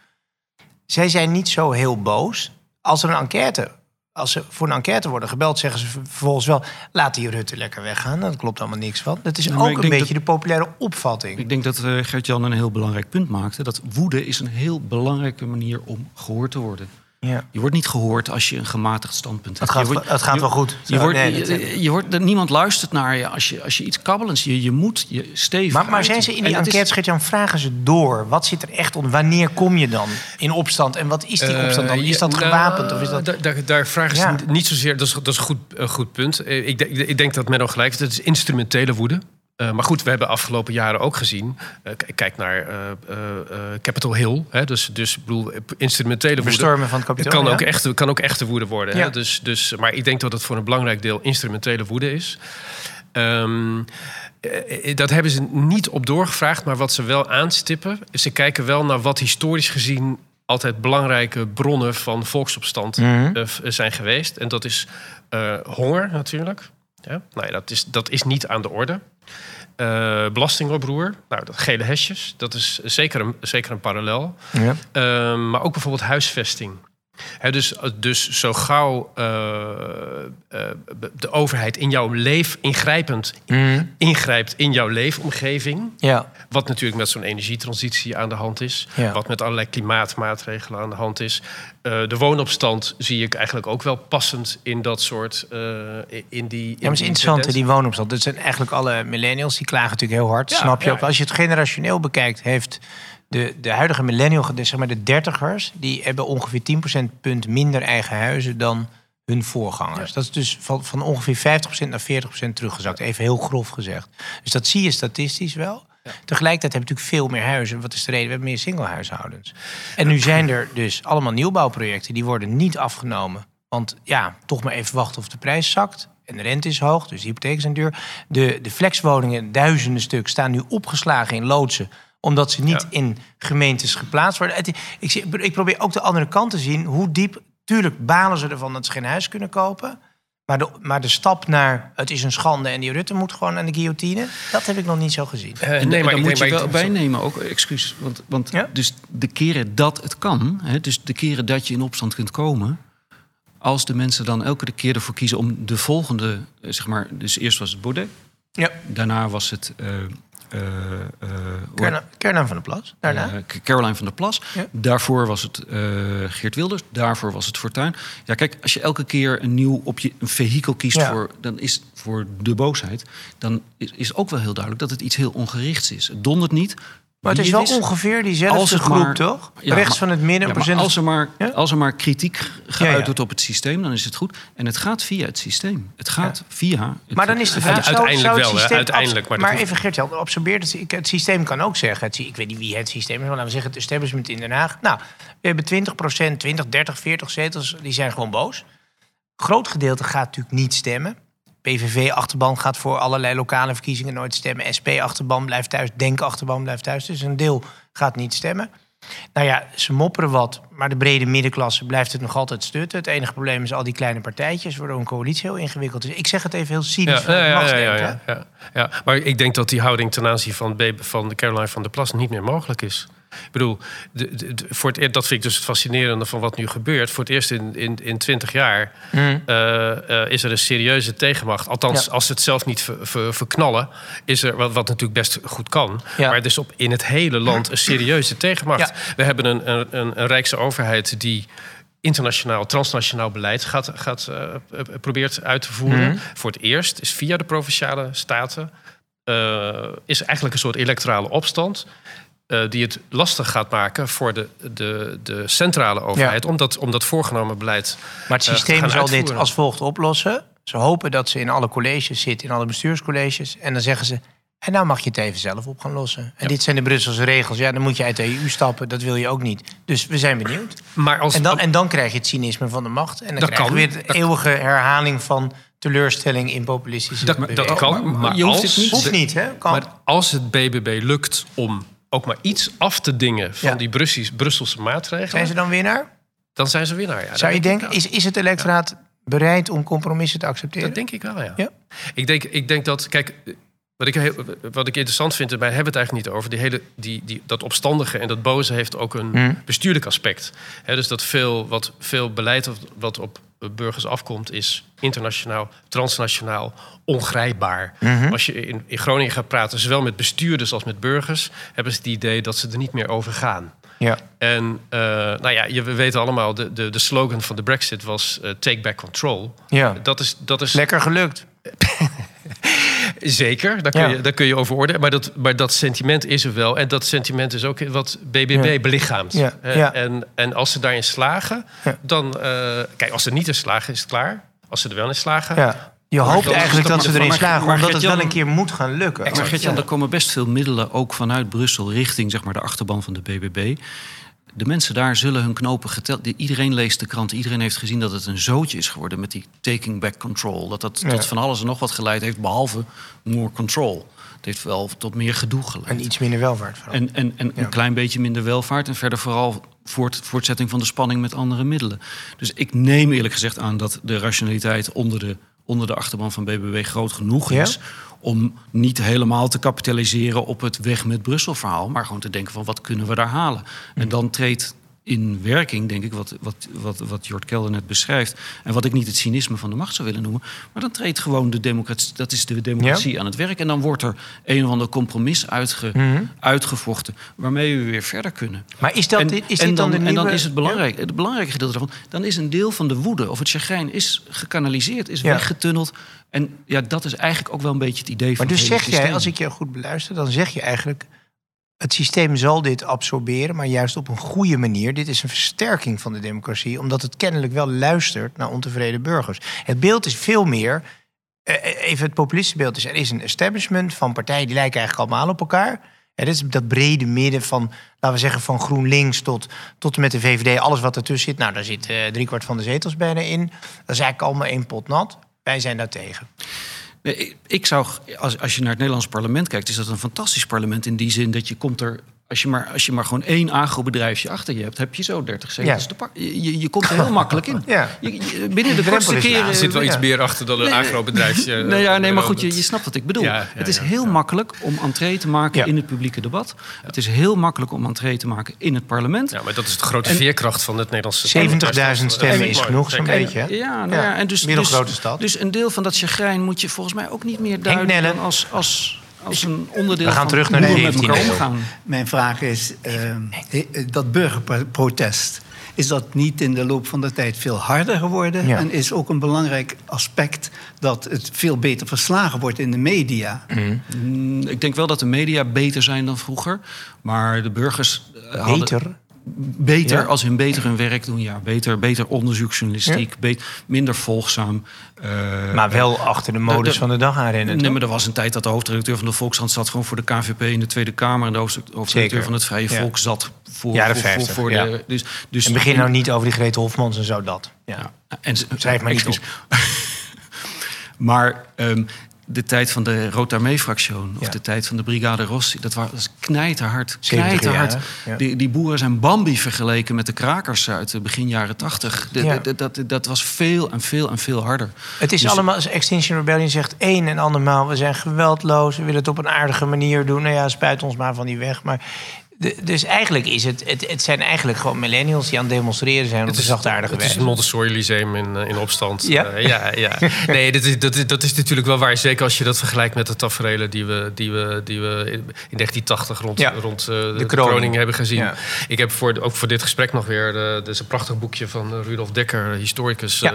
Zij zijn niet zo heel boos. Als er een enquête, als ze voor een enquête worden gebeld, zeggen ze vervolgens wel: laat die Rutte lekker weggaan. Dat klopt allemaal niks van. Dat is Ja, ook een beetje de populaire opvatting. Ik denk dat eh, Gert-Jan een heel belangrijk punt maakte. Dat woede is een heel belangrijke manier om gehoord te worden. Ja. Je wordt niet gehoord als je een gematigd standpunt hebt. Het gaat, Je wordt- het gaat je- wel goed. Je wordt, Nee, je, dat- je wordt, niemand luistert naar je als je, als je iets kabbelends... Je, je moet je stevig maar, maar zijn ze in die En het is- Gert-Jan, vragen ze door? Wat zit er echt onder? Wanneer kom je dan in opstand? En wat is die opstand dan? Eh, Is dat nou, gewapend? Of is dat... Daar, daar, daar vragen ze Ja. niet- zozeer. Dat is, dat is een, goed, een goed punt. Eh, Ik, denk- ik denk dat Menno gelijk heeft. Het is instrumentele woede. Eh, maar goed, we hebben afgelopen jaren ook gezien. eh, kijk naar eh, Capitol Hill. Hè, dus, dus ik bedoel, instrumentele woede. Van het Het kapitaal? kan, ook ja? echte, kan ook echte woede worden. Ja. Hè? Dus, dus, maar ik denk dat het voor een belangrijk deel instrumentele woede is. Eh, dat hebben ze niet op doorgevraagd, maar wat ze wel aanstippen, is ze kijken wel naar wat historisch gezien altijd belangrijke bronnen van volksopstand Mhm. zijn geweest. En dat is honger natuurlijk. Ja? Nou ja, dat, is, dat is niet aan de orde. Eh, belastingoproer, nou, dat gele hesjes, dat is zeker een, zeker een parallel. Ja. Ehm, maar ook bijvoorbeeld huisvesting. Dus, dus zo gauw uh, uh, de overheid in jouw leef ingrijpend mm. ingrijpt in jouw leefomgeving. Ja. Wat natuurlijk met zo'n energietransitie aan de hand is. Ja. Wat met allerlei klimaatmaatregelen aan de hand is. Uh, de woonopstand zie ik eigenlijk ook wel passend in dat soort. in die, in ja, maar het is interessant, die woonopstand. Dat zijn eigenlijk alle millennials die klagen natuurlijk heel hard. snap je ook? Als je het generationeel bekijkt, heeft de, de huidige millennial, zeg maar de dertigers, die hebben ongeveer 10% punt minder eigen huizen dan hun voorgangers. Dat is dus van, van ongeveer 50% naar 40% teruggezakt. Even heel grof gezegd. Dus dat zie je statistisch wel. Tegelijkertijd hebben we natuurlijk veel meer huizen. Wat is de reden? We hebben meer singlehuishoudens. En nu zijn er dus allemaal nieuwbouwprojecten. Die worden niet afgenomen. Want ja, toch maar even wachten of de prijs zakt. En de rente is hoog, dus de hypotheken zijn duur. De, de flexwoningen, duizenden stuk, staan nu opgeslagen in loodsen omdat ze niet in gemeentes geplaatst worden. ik, ik, probeer ook de andere kant te zien. Hoe diep, tuurlijk balen ze ervan dat ze geen huis kunnen kopen. Maar de, maar de stap naar het is een schande en die Rutte moet gewoon aan de guillotine, dat heb ik nog niet zo gezien. Uh, nee, maar dan moet je wel bijnemen ook, excuus. Want, want dus de keren dat het kan, hè, dus de keren dat je in opstand kunt komen, als de mensen dan elke keer ervoor kiezen om de volgende, eh, zeg maar, dus eerst was het Baudet, ja. daarna was het uh, Caroline van der Plas, daarna? Caroline van der Plas. Daarvoor was het Geert Wilders. Daarvoor was het Fortuin. Ja, kijk, als je elke keer een nieuw op je een vehikel kiest voor, dan is voor de boosheid, dan is, is ook wel heel duidelijk dat het iets heel ongerichts is. Het dondert niet. Maar het is wel ongeveer diezelfde groep, toch? Rechts van het midden. Ja, als, er maar, als er maar kritiek geuit wordt op het systeem, dan is het goed. En het gaat via het systeem. Het gaat via. Het maar dan is de vraag: uiteindelijk wel, systeem, uiteindelijk. Maar, maar even Gert, absorbeert het, het systeem kan ook zeggen. Het, ik weet niet wie het systeem is, maar laten we zeggen het establishment in Den Haag. Nou, we hebben 20% 20, 30, 40 zetels, die zijn gewoon boos. Groot gedeelte gaat natuurlijk niet stemmen. PVV-achterban gaat voor allerlei lokale verkiezingen nooit stemmen. SP-achterban blijft thuis. Denk-achterban blijft thuis. Dus een deel gaat niet stemmen. Nou ja, ze mopperen wat, maar de brede middenklasse blijft het nog altijd stutten. Het enige probleem is al die kleine partijtjes, waardoor een coalitie heel ingewikkeld is. Ik zeg het even heel cynisch. Ja, ja, ja, ja, ja, ja, maar ik denk dat die houding ten aanzien van, van de Caroline van der Plas niet meer mogelijk is. Ik bedoel, de, de, voor het, dat vind ik dus het fascinerende van wat nu gebeurt. Voor het eerst in, in, in 20 jaar hmm. uh, uh, is er een serieuze tegenmacht. Althans, als ze het zelf niet ver, ver, verknallen, is er wat, wat natuurlijk best goed kan. Ja. Maar het is op, in het hele land een serieuze tegenmacht. We hebben een, een, een, een rijkse overheid die internationaal, transnationaal beleid gaat, gaat, uh, probeert uit te voeren. Hmm. Voor het eerst is via de provinciale staten. is eigenlijk een soort electorale opstand. Uh, die het lastig gaat maken voor de, de, de centrale overheid ja. om, dat, om dat voorgenomen beleid. Maar het systeem uh, zal dit als volgt oplossen. Ze hopen dat ze in alle colleges zitten, in alle bestuurscolleges. En dan zeggen ze. En nou mag je het even zelf op gaan lossen. En ja. dit zijn de Brusselse regels. Ja, dan moet je uit de EU stappen. Dat wil je ook niet. Dus we zijn benieuwd. Maar als, en, dan, en dan krijg je het cynisme van de macht. En dan krijg je weer de eeuwige herhaling van teleurstelling in populistische Dat, dat kan, maar, je hoeft het niet. Hoeft niet hè? Kan. Maar als het BBB lukt om ook maar iets af te dingen van die Brussels, Brusselse maatregelen. Zijn ze dan winnaar? Dan zijn ze winnaar, ja. Zou je denken, is, is het electoraat bereid om compromissen te accepteren? Dat denk ik wel, ja. ja? Ik, denk, ik denk dat, kijk, wat ik, heel, wat ik interessant vind, wij hebben het eigenlijk niet over. Die hele, die, die, dat opstandige en dat boze heeft ook een hmm. bestuurlijk aspect. dus dat veel, wat, veel beleid wat op burgers afkomt, is internationaal, transnationaal, ongrijpbaar. Mhm. Als je in, in, Groningen gaat praten, zowel met bestuurders als met burgers, hebben ze het idee dat ze er niet meer over gaan. Ja. En uh, nou ja, je, we weten allemaal, de, de, de slogan van de Brexit was uh, take back control. Ja. Dat is, dat is... Lekker gelukt. Zeker, daar kun, je, daar kun je over oordelen. Maar dat, maar dat sentiment is er wel. En dat sentiment is ook wat BBB ja. belichaamt. Ja. En, en als ze daarin slagen, dan... Uh, kijk, als ze niet in slagen, is het klaar. Als ze er wel in slagen... Ja. Je hoopt eigenlijk dat, ze erin slagen, maar omdat het wel een keer moet gaan lukken. Maar Gertjan, er komen best veel middelen ook vanuit Brussel... richting zeg maar, de achterban van de BBB de mensen daar zullen hun knopen geteld. Iedereen leest de krant, iedereen heeft gezien dat het een zootje is geworden met die taking back control. Dat dat tot van alles en nog wat geleid heeft, behalve more control. Het heeft wel tot meer gedoe geleid. En iets minder welvaart. Vooral. En, en, en een klein beetje minder welvaart. En verder vooral voort, voortzetting van de spanning met andere middelen. Dus ik neem eerlijk gezegd aan dat de rationaliteit onder de, onder de achterban van BBW groot genoeg is om niet helemaal te kapitaliseren op het weg met Brussel verhaal, maar gewoon te denken van wat kunnen we daar halen. En dan treedt in werking, denk ik, wat, wat, wat, wat Jort Kelder net beschrijft. En wat ik niet het cynisme van de macht zou willen noemen. Maar dan treedt gewoon de democratie, dat is de democratie aan het werk. En dan wordt er een of ander compromis uitge, Mhm. uitgevochten. Waarmee we weer verder kunnen. Maar is, dat, en, is dit en dan, de nieuwe... En dan is het belangrijk, het belangrijke gedeelte daarvan... dan is een deel van de woede of het chagrijn is gekanaliseerd, is Ja. weggetunneld. En ja, dat is eigenlijk ook wel een beetje het idee Maar van dus het hele zeg jij, als ik je goed beluister, dan zeg je eigenlijk... het systeem zal dit absorberen, maar juist op een goede manier. Dit is een versterking van de democratie... omdat het kennelijk wel luistert naar ontevreden burgers. Het beeld is veel meer... eh, Even het populistenbeeld is... er is een establishment van partijen die lijken eigenlijk allemaal op elkaar... Ja, is dat brede midden van, laten we zeggen, van GroenLinks tot, tot en met de VVD. Alles wat ertussen zit. Nou, daar zit eh driekwart van de zetels bijna in. Dat is eigenlijk allemaal één pot nat. Wij zijn daar tegen. Nee, ik- zou, als, als je naar het Nederlands parlement kijkt, is dat een fantastisch parlement in die zin dat je komt er. Als je, maar, als je maar gewoon één agrobedrijfje achter je hebt, heb je zo 30 zetels Ja. te pakken. Je, je, je komt er heel makkelijk in. Ja. Je, je- binnen de kortste keren. Er zit wel Ja. iets meer achter dan een Nee, agrobedrijfje. Nee, ja, nee, maar goed, je, snapt wat ik bedoel. Ja, ja, het is ja, heel ja. makkelijk om entree te maken Ja. in het publieke debat. Het is heel makkelijk om entree te maken in het parlement. Ja, maar dat is de grote En- veerkracht van het Nederlandse... 70.000 stemmen En- is genoeg, zo'n beetje. hè? Ja, nou ja, en dus, middelgrote dus, stad. Dus een deel van dat chagrijn moet je volgens mij ook niet meer duiden als, als, als een onderdeel We gaan van terug naar de hoe we met 17e elkaar eeuw. omgaan. Mijn vraag is, eh, eh, dat burgerprotest... is dat niet in de loop van de tijd veel harder geworden? Ja. En is ook een belangrijk aspect... dat het veel beter verslagen wordt in de media? Mm, Ik denk wel dat de media beter zijn dan vroeger. Maar de burgers eh, hadden Beter. beter Ja. als hun beter hun werk doen. Ja, beter, beter onderzoeksjournalistiek, bet- minder volgzaam. eh, Maar wel achter de modus de- de- van de dag aanrennen. Nee, maar er was een tijd dat de hoofdredacteur van de Volkskrant zat gewoon voor de KVP in de Tweede Kamer. En de hoofd- hoofdredacteur Zeker. van het Vrije Ja. Volk zat voor, Jaren voor, voor, 50, voor ja. de. Dus, dus En begin nou niet over die Grete Hofmans en zo dat. Ja. Ja, en, Schrijf maar niet excuus. maar ehm, de tijd van de Rotarmee-fractie, of Ja. de tijd van de Brigade Rossi, dat was knijterhard. 70 knijterhard. Ja. Die, die boeren zijn Bambi vergeleken met de krakers uit de begin jaren tachtig. Ja. de- dat, dat was veel en veel en veel harder. Het is Dus- allemaal, als Extinction Rebellion zegt één en andermaal... we zijn geweldloos, we willen het op een aardige manier doen. Nou ja, spuit ons maar van die weg. Maar de- dus eigenlijk is het, het... Het zijn eigenlijk gewoon millennials die aan het demonstreren zijn... op Het is, zachtaardige het is een Montessori Lyceum in, eh, in opstand. Ja? Eh, ja, ja. Nee, dat is, dat, is, dat is natuurlijk wel waar. Zeker als je dat vergelijkt met de tafereelen die we, die we, die we in in 1980 rond, Ja. rond eh, de, de kroning. kroning hebben gezien. Ja. Ik heb voor, ook voor dit gesprek nog weer... er is een prachtig boekje van Rudolf Dekker, historicus. Ja.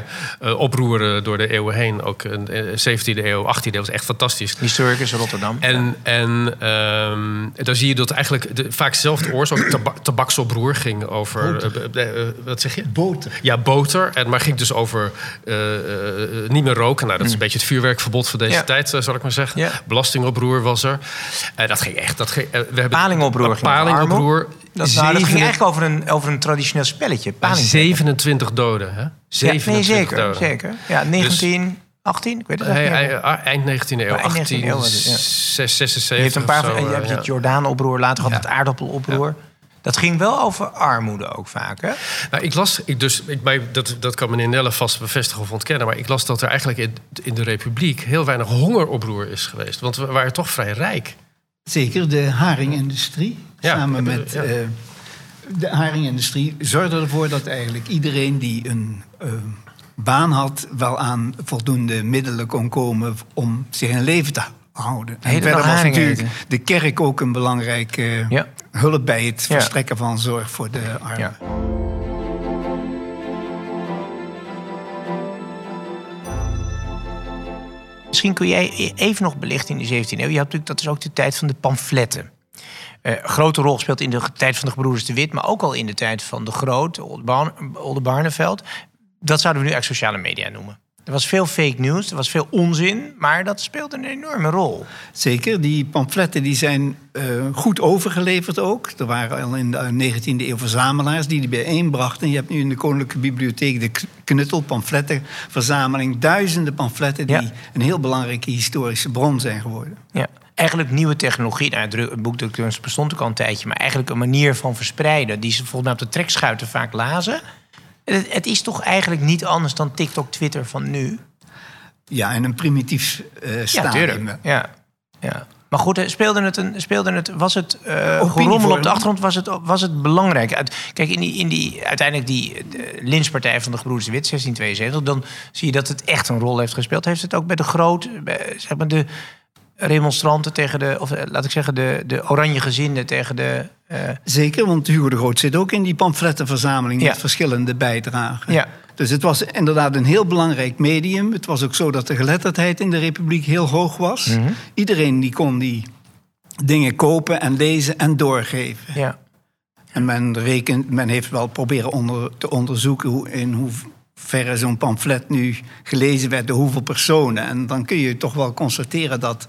oproeren door de eeuwen heen. Ook een eh, 17e eeuw, 18e eeuw. Dat is echt fantastisch. Historicus Rotterdam. En, en ehm, dan zie je dat eigenlijk de, vaak dezelfde oorzaak, taba tabaksoproer, ging over. eh, eh, eh, wat zeg je? Boter. Ja, boter. En, maar ging dus over niet meer roken. Nou, dat is een beetje het vuurwerkverbod van deze Ja. tijd, zal ik maar zeggen. Ja. Belastingoproer was er. Eh, dat ging echt. Dat ging, we hebben Palingoproer Palingoproer. Dat, nou, dat ging eigenlijk over een, over een traditioneel spelletje. Paling. 27 doden, hè? Ja, 27 nee, zeker, doden. zeker. Ja, 19, 18, ik weet het Nee, niet. eind, eind 19e eeuw, Maar eind 19e eeuw was het, ja. 1876 Je hebt een paar zo, je hebt eh, het Jordaanoproer, later had het aardappeloproer. Dat ging wel over armoede ook vaak, hè? Nou, ik las, ik dus, ik, dat, dat kan meneer Nelle vast bevestigen of ontkennen... maar ik las dat er eigenlijk in, in de Republiek heel weinig hongeroproer is geweest. Want we waren toch vrij rijk. Zeker, de haringindustrie. Ja, samen met ja. eh, de haringindustrie zorgde ervoor dat eigenlijk iedereen die een eh, baan had, wel aan voldoende middelen kon komen om zich in leven te houden. En Hele verder dag was natuurlijk eten. de kerk ook een belangrijke Ja. hulp bij het Ja. verstrekken van zorg voor de armen. Ja. Misschien kun jij even nog belichten in de 17e eeuw. Je had natuurlijk, dat is ook de tijd van de pamfletten. Eh, grote rol gespeeld in de tijd van de gebroeders de Wit... maar ook al in de tijd van de Groot, Olde- Oldenbarneveld. Dat zouden we nu eigenlijk sociale media noemen. Er was veel fake news, er was veel onzin... maar dat speelde een enorme rol. Zeker, die pamfletten die zijn eh, goed overgeleverd ook. Er waren al in de 19e eeuw verzamelaars die die bijeenbrachten. Je hebt nu in de Koninklijke Bibliotheek de Knuttel pamflettenverzameling. Duizenden pamfletten die Ja. een heel belangrijke historische bron zijn geworden. Ja. Eigenlijk nieuwe technologie. Nou, het dru- het boekdrukkunst bestond ook al een tijdje... maar eigenlijk een manier van verspreiden... die ze volgens mij op de trekschuiten vaak lazen... Het, het is toch eigenlijk niet anders dan TikTok, Twitter van nu? Ja, en een primitief Ja, stadium. Ja, ja. Maar goed, eh, speelde het een, speelde het, was het uh, gerommel op de achtergrond, was het, was het belangrijk? Uit, kijk, in die, in die, uiteindelijk die Linspartij van de Gebroeders de Wit, 1672, dan zie je dat het echt een rol heeft gespeeld. Heeft het ook bij de groot, bij, zeg maar de remonstranten tegen de, of eh, laat ik zeggen, de, de oranje gezinden tegen de... eh, Zeker, want Hugo de Groot zit ook in die pamflettenverzameling Ja. met verschillende bijdragen. Ja. Dus het was inderdaad een heel belangrijk medium. Het was ook zo dat de geletterdheid in de Republiek heel hoog was. Mhm. Iedereen die kon die dingen kopen en lezen en doorgeven. ja. En men, rekent, men heeft wel proberen onder, te onderzoeken hoe, in hoeverre zo'n pamflet nu gelezen werd door hoeveel personen. En dan kun je toch wel constateren dat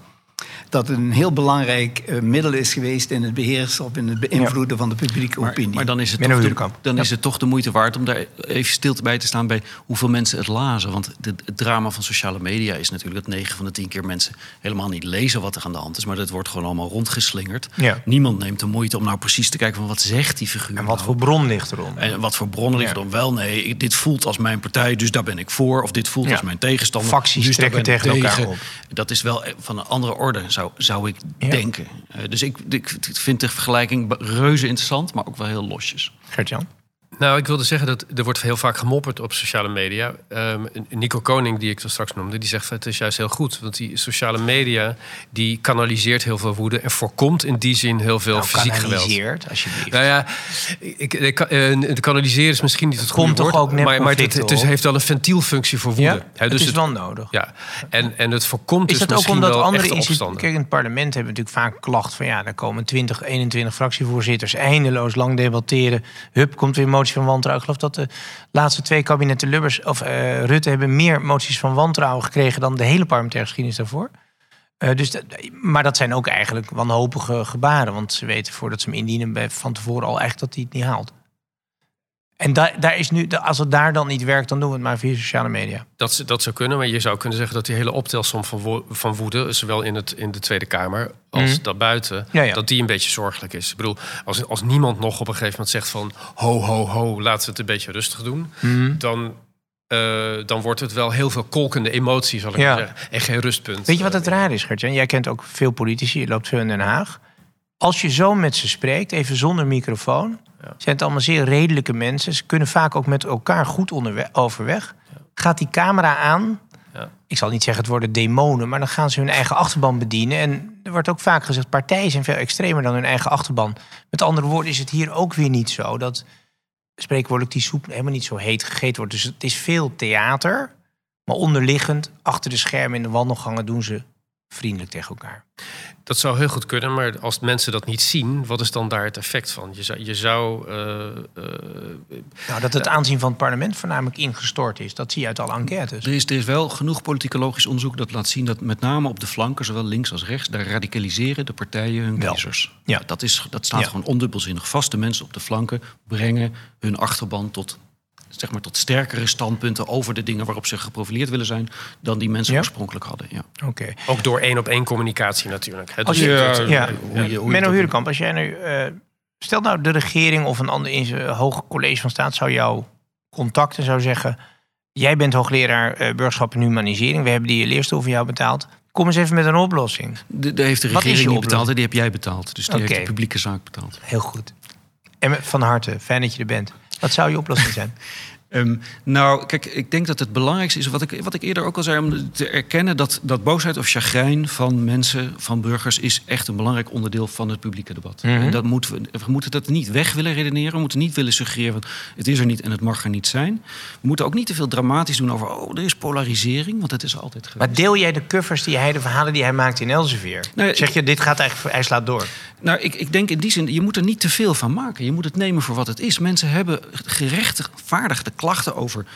dat het een heel belangrijk eh, middel is geweest in het beheersen of in het beïnvloeden van de publieke Maar, opinie. maar dan, is het, toch de, dan Ja. is het toch de moeite waard om daar even stil bij te staan bij hoeveel mensen het lazen. Want de- het drama van sociale media is natuurlijk dat 9 van de 10 keer mensen helemaal niet lezen wat er aan de hand is. Maar dat wordt gewoon allemaal rondgeslingerd. Ja. Niemand neemt de moeite om nou precies te kijken van wat zegt die figuur. En wat nou? voor bron ligt erom? En wat voor liggen Ja. dan wel? Nee, dit voelt als mijn partij, dus daar ben ik voor. Of dit voelt Ja. als mijn tegenstander. Facties dus trekken ik tegen elkaar tegen. op. Dat is wel van een andere orde, zou, zou ik Ja. denken. Eh, dus ik, ik vind de vergelijking reuze interessant, maar ook wel heel losjes. Gert-Jan? Nou, ik wilde zeggen dat er wordt heel vaak gemopperd op sociale media. Ehm, Nico Koning, die ik er straks noemde, die zegt het is juist heel goed. Want die sociale media, die kanaliseert heel veel woede... en voorkomt in die zin heel veel Nou, fysiek geweld. kanaliseert, alsjeblieft. Nou ja, ik, ik, eh, de kanaliseren is misschien niet het goede Komt toch ook net maar, maar het, het is, heeft wel een ventielfunctie voor woede. ja, Hè, het dus is wel nodig. Ja, en, en het voorkomt Is dus dat ook misschien omdat andere opstanden. Kijk, in het parlement hebben we natuurlijk vaak klacht van... ja, er komen 20, 21 fractievoorzitters eindeloos lang debatteren. Hup, komt weer van wantrouwen. Ik geloof dat de laatste twee kabinetten Lubbers of eh, Rutte... hebben meer moties van wantrouwen gekregen... dan de hele parlementaire geschiedenis daarvoor. Eh, dus maar dat zijn ook eigenlijk wanhopige gebaren. Want ze weten voordat ze hem indienen... bij- van tevoren al eigenlijk dat hij het niet haalt. En daar, daar is nu, als het daar dan niet werkt... dan doen we het maar via sociale media. Dat, dat zou kunnen, maar je zou kunnen zeggen dat die hele optelsom van, wo- van woede, zowel in, het, in de Tweede Kamer als Mhm. daarbuiten, Ja, ja. dat die een beetje zorgelijk is. Ik bedoel, als, als niemand nog op een gegeven moment zegt van ho, ho, ho, laten we het een beetje rustig doen, dan, eh, dan wordt het wel heel veel kolkende emotie, zal ik Ja. maar zeggen. En geen rustpunt. Weet je wat het raar is, Gertjan? Jij kent ook veel politici, je loopt veel in Den Haag. Als je zo met ze spreekt, even zonder microfoon... zijn het allemaal zeer redelijke mensen. Ze kunnen vaak ook met elkaar goed overweg. Gaat die camera aan... Ja. Ik zal niet zeggen het worden demonen, maar dan gaan ze hun eigen achterban bedienen. En er wordt ook vaak gezegd, partijen zijn veel extremer dan hun eigen achterban. Met andere woorden is het hier ook weer niet zo dat spreekwoordelijk die soep helemaal niet zo heet gegeten wordt. Dus het is veel theater, maar onderliggend, achter de schermen in de wandelgangen doen ze vriendelijk tegen elkaar. Dat zou heel goed kunnen, maar als mensen dat niet zien, wat is dan daar het effect van? Je zou, je zou eh, eh, Nou, dat het aanzien van het parlement voornamelijk ingestort is, dat zie je uit alle enquêtes. Er is, er is wel genoeg politicologisch onderzoek dat laat zien dat met name op de flanken, zowel links als rechts, daar radicaliseren de partijen hun Wel. kiezers. Ja. Dat, is, dat staat Ja. gewoon ondubbelzinnig vast. De mensen op de flanken brengen hun achterban tot, zeg maar, tot sterkere standpunten over de dingen waarop ze geprofileerd willen zijn dan die mensen Ja? oorspronkelijk hadden. Ja. Oké. ook door één op één communicatie natuurlijk. hè. Als Dus je, je ja, eh, ja. hoe je- hoe je Menno Huurkamp, als jij nu... eh stel nou de regering of een ander in zijn hoge college van staat... zou jou contacten, zou zeggen... jij bent hoogleraar eh, burgerschap en humanisering... we hebben die leerstoel voor jou betaald... kom eens even met een oplossing. De, de heeft de regering niet oplossing? betaald, die heb jij betaald. Dus die Oké. heeft de publieke zaak betaald. Heel goed. En van harte, fijn dat je er bent. Wat zou je oplossing zijn? Ehm, nou, kijk, ik denk dat het belangrijkste is, wat ik, wat ik eerder ook al zei, om te erkennen dat, dat boosheid of chagrijn van mensen, van burgers, is echt een belangrijk onderdeel van het publieke debat. Mhm. En dat moeten we, we moeten dat niet weg willen redeneren. We moeten niet willen suggereren van het is er niet en het mag er niet zijn. We moeten ook niet te veel dramatisch doen over, oh, er is polarisering, want dat is er altijd geweest. Maar deel jij de covers die hij, de verhalen die hij maakt in Elsevier? Nee, zeg je, dit gaat eigenlijk, hij slaat door. Nou, ik, ik denk in die zin, je moet er niet te veel van maken. Je moet het nemen voor wat het is. Mensen hebben gerechtvaardigde klachten over...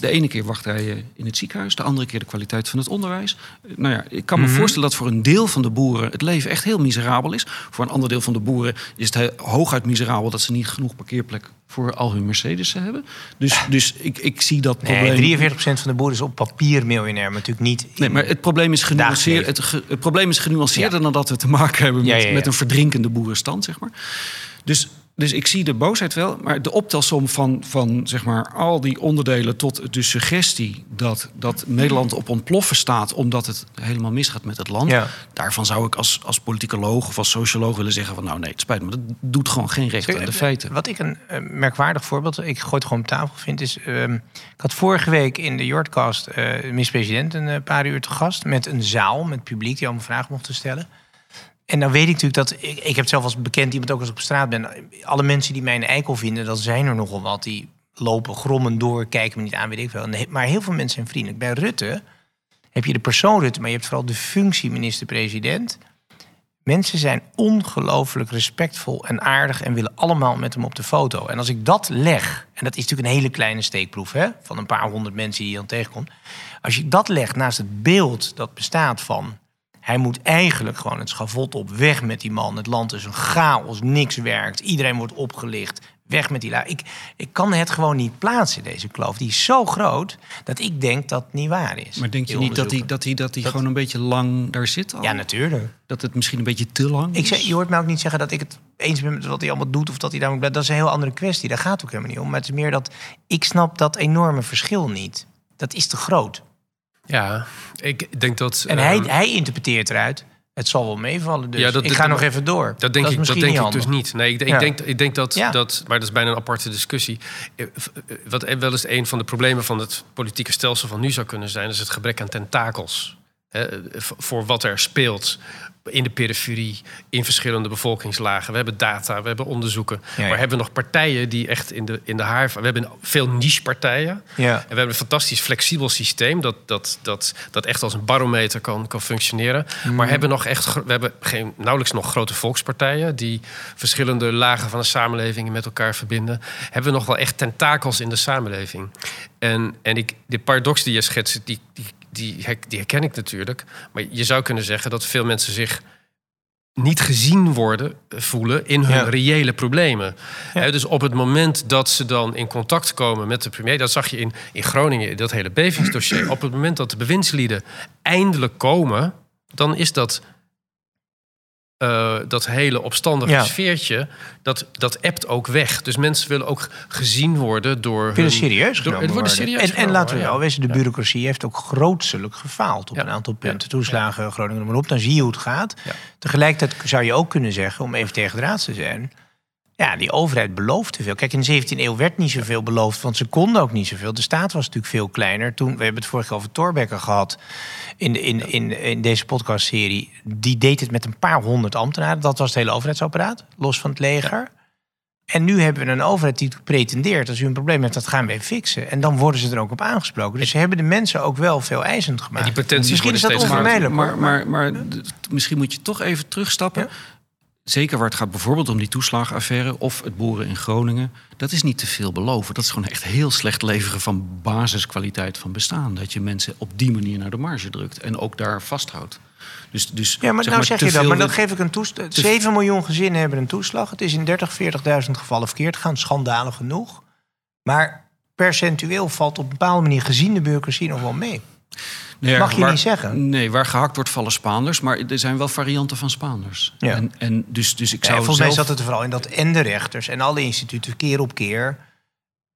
De ene keer wachtrijen in het ziekenhuis, de andere keer de kwaliteit van het onderwijs. Eh, Nou ja, ik kan me voorstellen dat voor een deel van de boeren het leven echt heel miserabel is. Voor een ander deel van de boeren is het hooguit miserabel dat ze niet genoeg parkeerplek voor al hun Mercedes hebben. Dus, dus ik, ik zie dat probleem. Nee, 43% van de boeren is op papier miljonair, maar natuurlijk niet. Nee, maar het probleem is genuanceerd. Het, ge- het probleem is genuanceerder dan dat we te maken hebben met, Ja, ja, ja. met een verdrinkende boerenstand, zeg maar. Dus dus ik zie de boosheid wel, maar de optelsom van, van zeg maar, al die onderdelen tot de suggestie dat, dat Nederland op ontploffen staat omdat het helemaal misgaat met het land. Ja. Daarvan zou ik als, als politicoloog of als socioloog willen zeggen van nou nee, het spijt me, dat doet gewoon geen recht aan de feiten. Wat ik een eh, merkwaardig voorbeeld, ik gooi het gewoon op tafel vind, is... ehm, ik had vorige week in de Jordcast eh minister-president een eh, paar uur te gast... met een zaal, met publiek die allemaal vragen mochten stellen. En dan weet ik natuurlijk dat... Ik, ik heb zelf als bekend iemand ook als ik op straat ben. Alle mensen die mij een eikel vinden, dat zijn er nogal wat. Die lopen grommen door, kijken me niet aan, weet ik he- Maar heel veel mensen zijn vriendelijk. Bij Rutte heb je de persoon Rutte, maar je hebt vooral de functie minister-president... Mensen zijn ongelooflijk respectvol en aardig en willen allemaal met hem op de foto. En als ik dat leg, en dat is natuurlijk een hele kleine steekproef hè, van een paar honderd mensen die je dan tegenkomt. Als je dat legt naast het beeld dat bestaat van. Hij moet eigenlijk gewoon het schavot op, weg met die man. Het land is een chaos, niks werkt, iedereen wordt opgelicht. Weg met die la. Ik, ik kan het gewoon niet plaatsen, deze kloof. Die is zo groot dat ik denk dat het niet waar is. Maar denk je niet dat hij, dat hij, dat hij Dat- gewoon een beetje lang daar zit al? Ja, natuurlijk. Dat het misschien een beetje te lang Ik is? zeg, je hoort mij ook niet zeggen dat ik het eens ben met wat hij allemaal doet of dat hij daar moet blijven. Dat is een heel andere kwestie. Daar gaat het ook helemaal niet om. Maar het is meer dat ik snap dat enorme verschil niet. Dat is te groot. Ja, ik denk dat... En ehm, hij, hij interpreteert eruit. Het zal wel meevallen. Dus Ja, dat- ik dat- ga nog even door. Dat denk, ik, dat denk ik dus niet. Nee, ik, ik Ja. denk, ik denk dat, Ja. dat, maar dat is bijna een aparte discussie. Eh, eh, Wat wel eens een van de problemen van het politieke stelsel van nu zou kunnen zijn, is het gebrek aan tentakels. Voor wat er speelt in de periferie, in verschillende bevolkingslagen. We hebben data, we hebben onderzoeken. Ja, ja. Maar hebben we nog partijen die echt in de, in de haar... We hebben veel niche-partijen. Ja. En we hebben een fantastisch flexibel systeem dat, dat, dat, dat echt als een barometer kan, kan functioneren. Mm. Maar hebben nog echt, we hebben geen, nauwelijks nog grote volkspartijen die verschillende lagen van de samenleving met elkaar verbinden. Hebben we nog wel echt tentakels in de samenleving. En, en ik, de paradox die je schetst, die, die, die, her- die herken ik natuurlijk. Maar je zou kunnen zeggen dat veel mensen zich niet gezien worden, eh, voelen in hun Ja. reële problemen. Dus op het moment dat ze dan in contact komen met de premier, dat zag je in, in Groningen, in dat hele bevingsdossier. op het moment dat de bewindslieden eindelijk komen, dan is dat. Eh, dat hele opstandige Ja. sfeertje, dat, dat ebt ook weg. Dus mensen willen ook gezien worden door. Willen hun- serieus door- genomen worden. serieus en, en laten we ja. wel wezen, de bureaucratie heeft ook grootselijk gefaald op Ja. een aantal punten. Toeslagen, Groningen, noem maar op. Dan zie je hoe het gaat. Tegelijkertijd zou je ook kunnen zeggen, om even tegen de raad te zijn... Ja, die overheid belooft te veel. Kijk, in de 17e eeuw werd niet zoveel beloofd, want ze konden ook niet zoveel. De staat was natuurlijk veel kleiner. Toen, we hebben het vorige keer over Thorbecke gehad in, in, in, in deze podcastserie. Die deed het met een paar honderd ambtenaren. Dat was het hele overheidsapparaat, los van het leger. En nu hebben we een overheid die pretendeert... als u een probleem hebt, dat gaan wij fixen. En dan worden ze er ook op aangesproken. Dus ze hebben de mensen ook wel veel eisend gemaakt. En die Misschien is dat onvermijdelijk. Maar, maar, maar misschien moet je toch even terugstappen. Ja. Zeker waar het gaat bijvoorbeeld om die toeslagenaffaire of het boeren in Groningen. Dat is niet te veel beloven. Dat is gewoon echt heel slecht leveren van basiskwaliteit van bestaan. Dat je mensen op die manier naar de marge drukt en ook daar vasthoudt. Dus, dus, Ja, maar nou zeg je dat. Maar dat geef ik een toeslag. 7 miljoen gezinnen hebben een toeslag. Het is in 30, 40.000 gevallen verkeerd gegaan. Schandalig genoeg. Maar percentueel valt op een bepaalde manier gezien de bureaucratie nog wel mee. Nee, mag je waar- niet zeggen. Nee, waar gehakt wordt vallen Spaanders. Maar er zijn wel varianten van Spaanders. Ja. En, en dus, dus ik Ja, zou volgens mij zelf... zat het er vooral in dat en de rechters en alle instituten keer op keer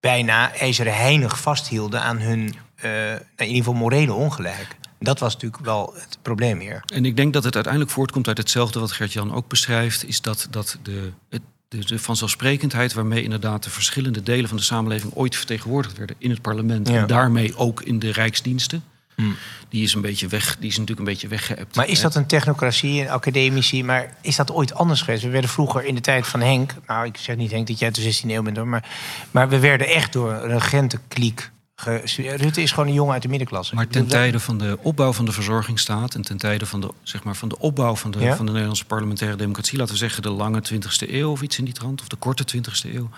bijna ijzeren heinig vasthielden aan hun eh, nou, in ieder geval morele ongelijk. Dat was natuurlijk wel het probleem hier. En ik denk dat het uiteindelijk voortkomt uit hetzelfde wat Gert-Jan ook beschrijft. Is dat, dat de, het, de, de vanzelfsprekendheid waarmee inderdaad de verschillende delen van de samenleving ooit vertegenwoordigd werden in het parlement. Ja. En daarmee ook in de rijksdiensten. Hmm. Die is, een beetje weg, die is natuurlijk een beetje weggeëpt. Maar is dat een technocratie, een academici? Maar is dat ooit anders geweest? We werden vroeger in de tijd van Henk... Nou, ik zeg niet Henk dat jij de 16e eeuw bent hoor... maar, maar we werden echt door een regentenkliek... Rutte is gewoon een jongen uit de middenklasse. Maar ten tijde van de opbouw van de verzorgingsstaat en ten tijde van de, zeg maar, van de opbouw van de, Ja? van de Nederlandse parlementaire democratie, laten we zeggen de lange 20e eeuw of iets in die trant, of de korte 20e eeuw,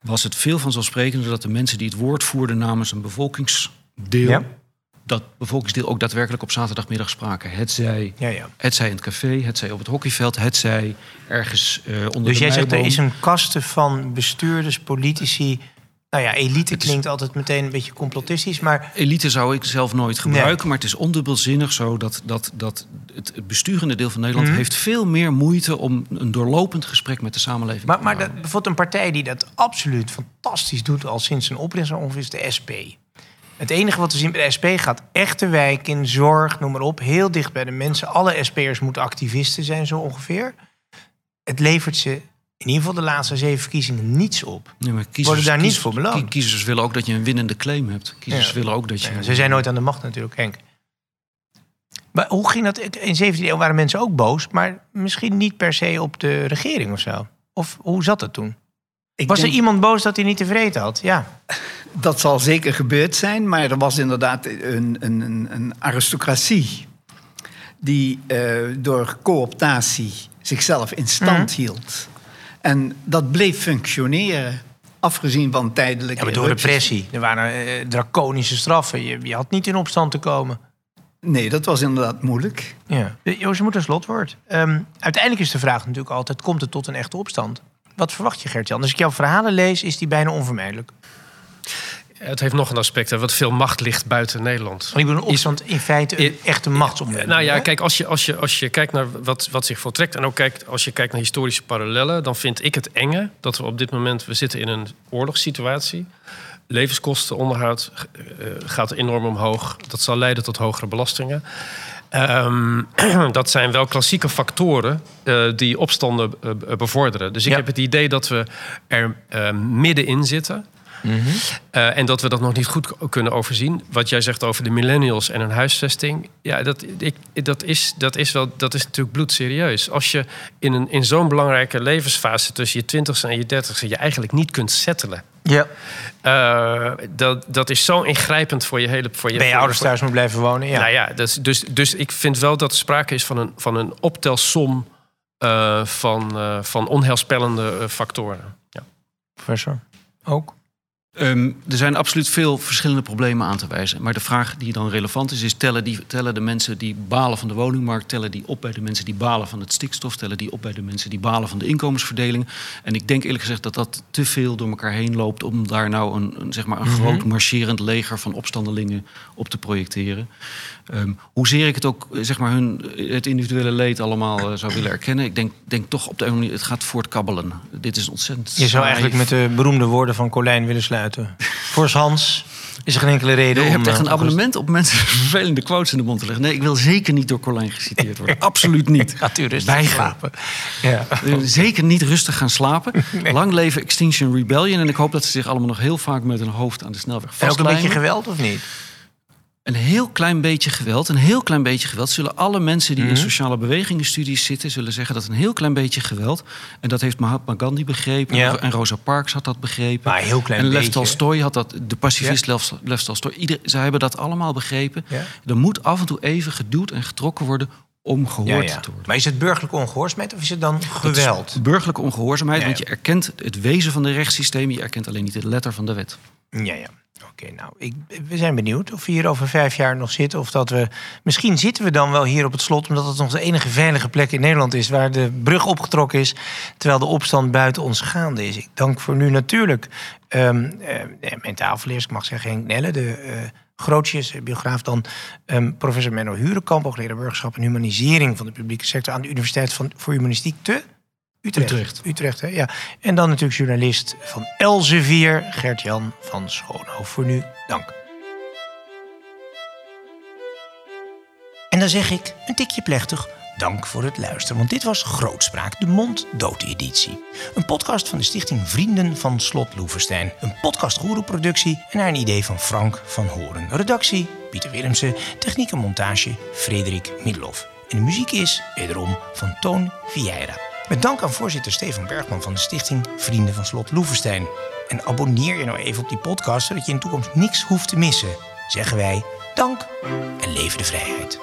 was het veel vanzelfsprekender dat de mensen die het woord voerden namens een bevolkingsdeel, Ja. Dat bevolkingsdeel ook daadwerkelijk op zaterdagmiddag spraken. Het zij, Ja, ja. het zij in het café, het zij op het hockeyveld, het zij ergens eh, onder Dus de jij zegt er is een kaste van bestuurders, politici... Nou ja, elite is- klinkt altijd meteen een beetje complotistisch, maar Elite zou ik zelf nooit gebruiken, maar het is ondubbelzinnig zo dat, dat, dat het besturende deel van Nederland Mhm. heeft veel meer moeite om een doorlopend gesprek met de samenleving Maar, te maar dat, bijvoorbeeld een partij die dat absoluut fantastisch doet al sinds zijn oprichting ongeveer is de SP. Het enige wat we zien bij de SP gaat echt de wijk in, zorg, noem maar op, heel dicht bij de mensen. Alle SP'ers moeten activisten zijn zo ongeveer. Het levert ze in ieder geval de laatste zeven verkiezingen niets op. Nee, maar kiezers, Worden daar niet voor beloond? kie- Kiezers willen ook dat je een winnende claim hebt. Kiezers Ja. willen ook dat je... Ja, ze zijn nooit aan de macht natuurlijk, Henk. Maar hoe ging dat? In 17e eeuw waren mensen ook boos, maar misschien niet per se op de regering of zo. Of hoe zat het toen? Ik Was er iemand boos dat hij niet tevreden had? Ja. Dat zal zeker gebeurd zijn, maar er was inderdaad een, een, een, een aristocratie die eh, door cooptatie zichzelf in stand Mhm. hield. En dat bleef functioneren, afgezien van tijdelijke Ja, door repressie. Er waren eh, draconische straffen. Je, je had niet in opstand te komen. Nee, dat was inderdaad moeilijk. Ja. Joost, je moet een slotwoord. Ehm, uiteindelijk is de vraag natuurlijk altijd... komt het tot een echte opstand? Wat verwacht je, Gert-Jan? Als ik jouw verhalen lees, is die bijna onvermijdelijk. Het heeft nog een aspect, hè, wat veel macht ligt buiten Nederland. Ik bedoel, opstand in feite een echte machtsomwenteling. Nou ja, hè? kijk, als je, als je, als je kijkt naar wat, wat zich voltrekt... en ook kijkt, als je kijkt naar historische parallellen... dan vind ik het enge dat we op dit moment... we zitten in een oorlogssituatie. Levenskosten, onderhoud eh, gaat enorm omhoog. Dat zal leiden tot hogere belastingen. Ehm, dat zijn wel klassieke factoren eh, die opstanden eh, bevorderen. Dus ik Ja. heb het idee dat we er eh, middenin zitten... Eh, en dat we dat nog niet goed kunnen overzien. Wat jij zegt over de millennials en hun huisvesting. Ja, dat, ik, dat, is, dat, is, wel, dat is natuurlijk bloedserieus. Als je in, een, in zo'n belangrijke levensfase tussen je twintigste en je dertigste... je eigenlijk niet kunt settelen. Ja. eh, dat, dat is zo ingrijpend voor je hele... Voor je, Bij je ouders thuis moet blijven wonen. Ja. Nou ja, is- dus, dus ik vind wel dat er sprake is van een, van een optelsom... eh, van, eh, van onheilspellende factoren. Ja. Professor, ook? Ehm, er zijn absoluut veel verschillende problemen aan te wijzen. Maar de vraag die dan relevant is, is tellen, die, tellen de mensen die balen van de woningmarkt... tellen die op bij de mensen die balen van het stikstof... tellen die op bij de mensen die balen van de inkomensverdeling. En ik denk eerlijk gezegd dat dat te veel door elkaar heen loopt... om daar nou een, een, zeg maar een groot marcherend leger van opstandelingen op te projecteren. Ehm, hoezeer ik het ook, eh, zeg maar, hun, het individuele leed allemaal eh, zou willen erkennen... ik denk, denk toch op de een manier, het gaat voortkabbelen. Dit is ontzettend Je zou eigenlijk met de beroemde woorden van Colijn willen sluiten. Voor Hans is er geen enkele reden Je om... hebt echt eh, een abonnement op mensen vervelende quotes in de mond te leggen. Nee, ik wil zeker niet door Colijn geciteerd worden. Absoluut niet. Gaat u rustig Weigeren. slapen. Ja. Eh, Zeker niet rustig gaan slapen. Lang leven Extinction Rebellion. En ik hoop dat ze zich allemaal nog heel vaak met hun hoofd aan de snelweg En ook een beetje geweld of niet? Een heel klein beetje geweld, een heel klein beetje geweld. Zullen alle mensen die in Mhm. sociale bewegingenstudies zitten... zullen zeggen dat een heel klein beetje geweld... en dat heeft Mahatma Gandhi begrepen... Ja. en Rosa Parks had dat begrepen. Maar een heel klein en Lev beetje, Tolstoy had dat, de pacifist Lev, Lev Tolstoy. Ieder, zij hebben dat allemaal begrepen. Ja. Er moet af en toe even geduwd en getrokken worden om gehoord Ja, ja. te worden. Maar is het burgerlijke ongehoorzaamheid of is het dan geweld? burgerlijke ongehoorzaamheid, Ja, want ja. je erkent het wezen van de rechtssysteem... je erkent alleen niet de letter van de wet. Ja, ja. Oké, nou, ik, we zijn benieuwd of we hier over vijf jaar nog zitten. Of dat we. Misschien zitten we dan wel hier op het slot, omdat het nog de enige veilige plek in Nederland is. waar de brug opgetrokken is. terwijl de opstand buiten ons gaande is. Ik dank voor nu natuurlijk ehm, eh, mijn ik mag zeggen Henk Nelle, de. eh grootjes, biograaf dan ehm, professor Menno Hurenkamp, hoogleraar burgerschap en humanisering van de publieke sector aan de Universiteit van, voor Humanistiek te Utrecht. Utrecht. Utrecht, hè? ja. En dan natuurlijk journalist van Elsevier, Gert-Jan van Schoonhoofd. Voor nu, dank. En dan zeg ik, een tikje plechtig, dank voor het luisteren. Want dit was Grootspraak, de mond-dood-editie. Een podcast van de stichting Vrienden van Slot Loevestein. Een podcast productie en naar een idee van Frank van Horen. Redactie, Pieter Willemsen. Techniek en montage, Frederik Middelhoff. En de muziek is, wederom, van Toon Vieira. Met dank aan voorzitter Stefan Bergman van de stichting Vrienden van Slot Loevestein. En abonneer je nou even op die podcast, zodat je in de toekomst niks hoeft te missen. Zeggen wij dank en leven de vrijheid.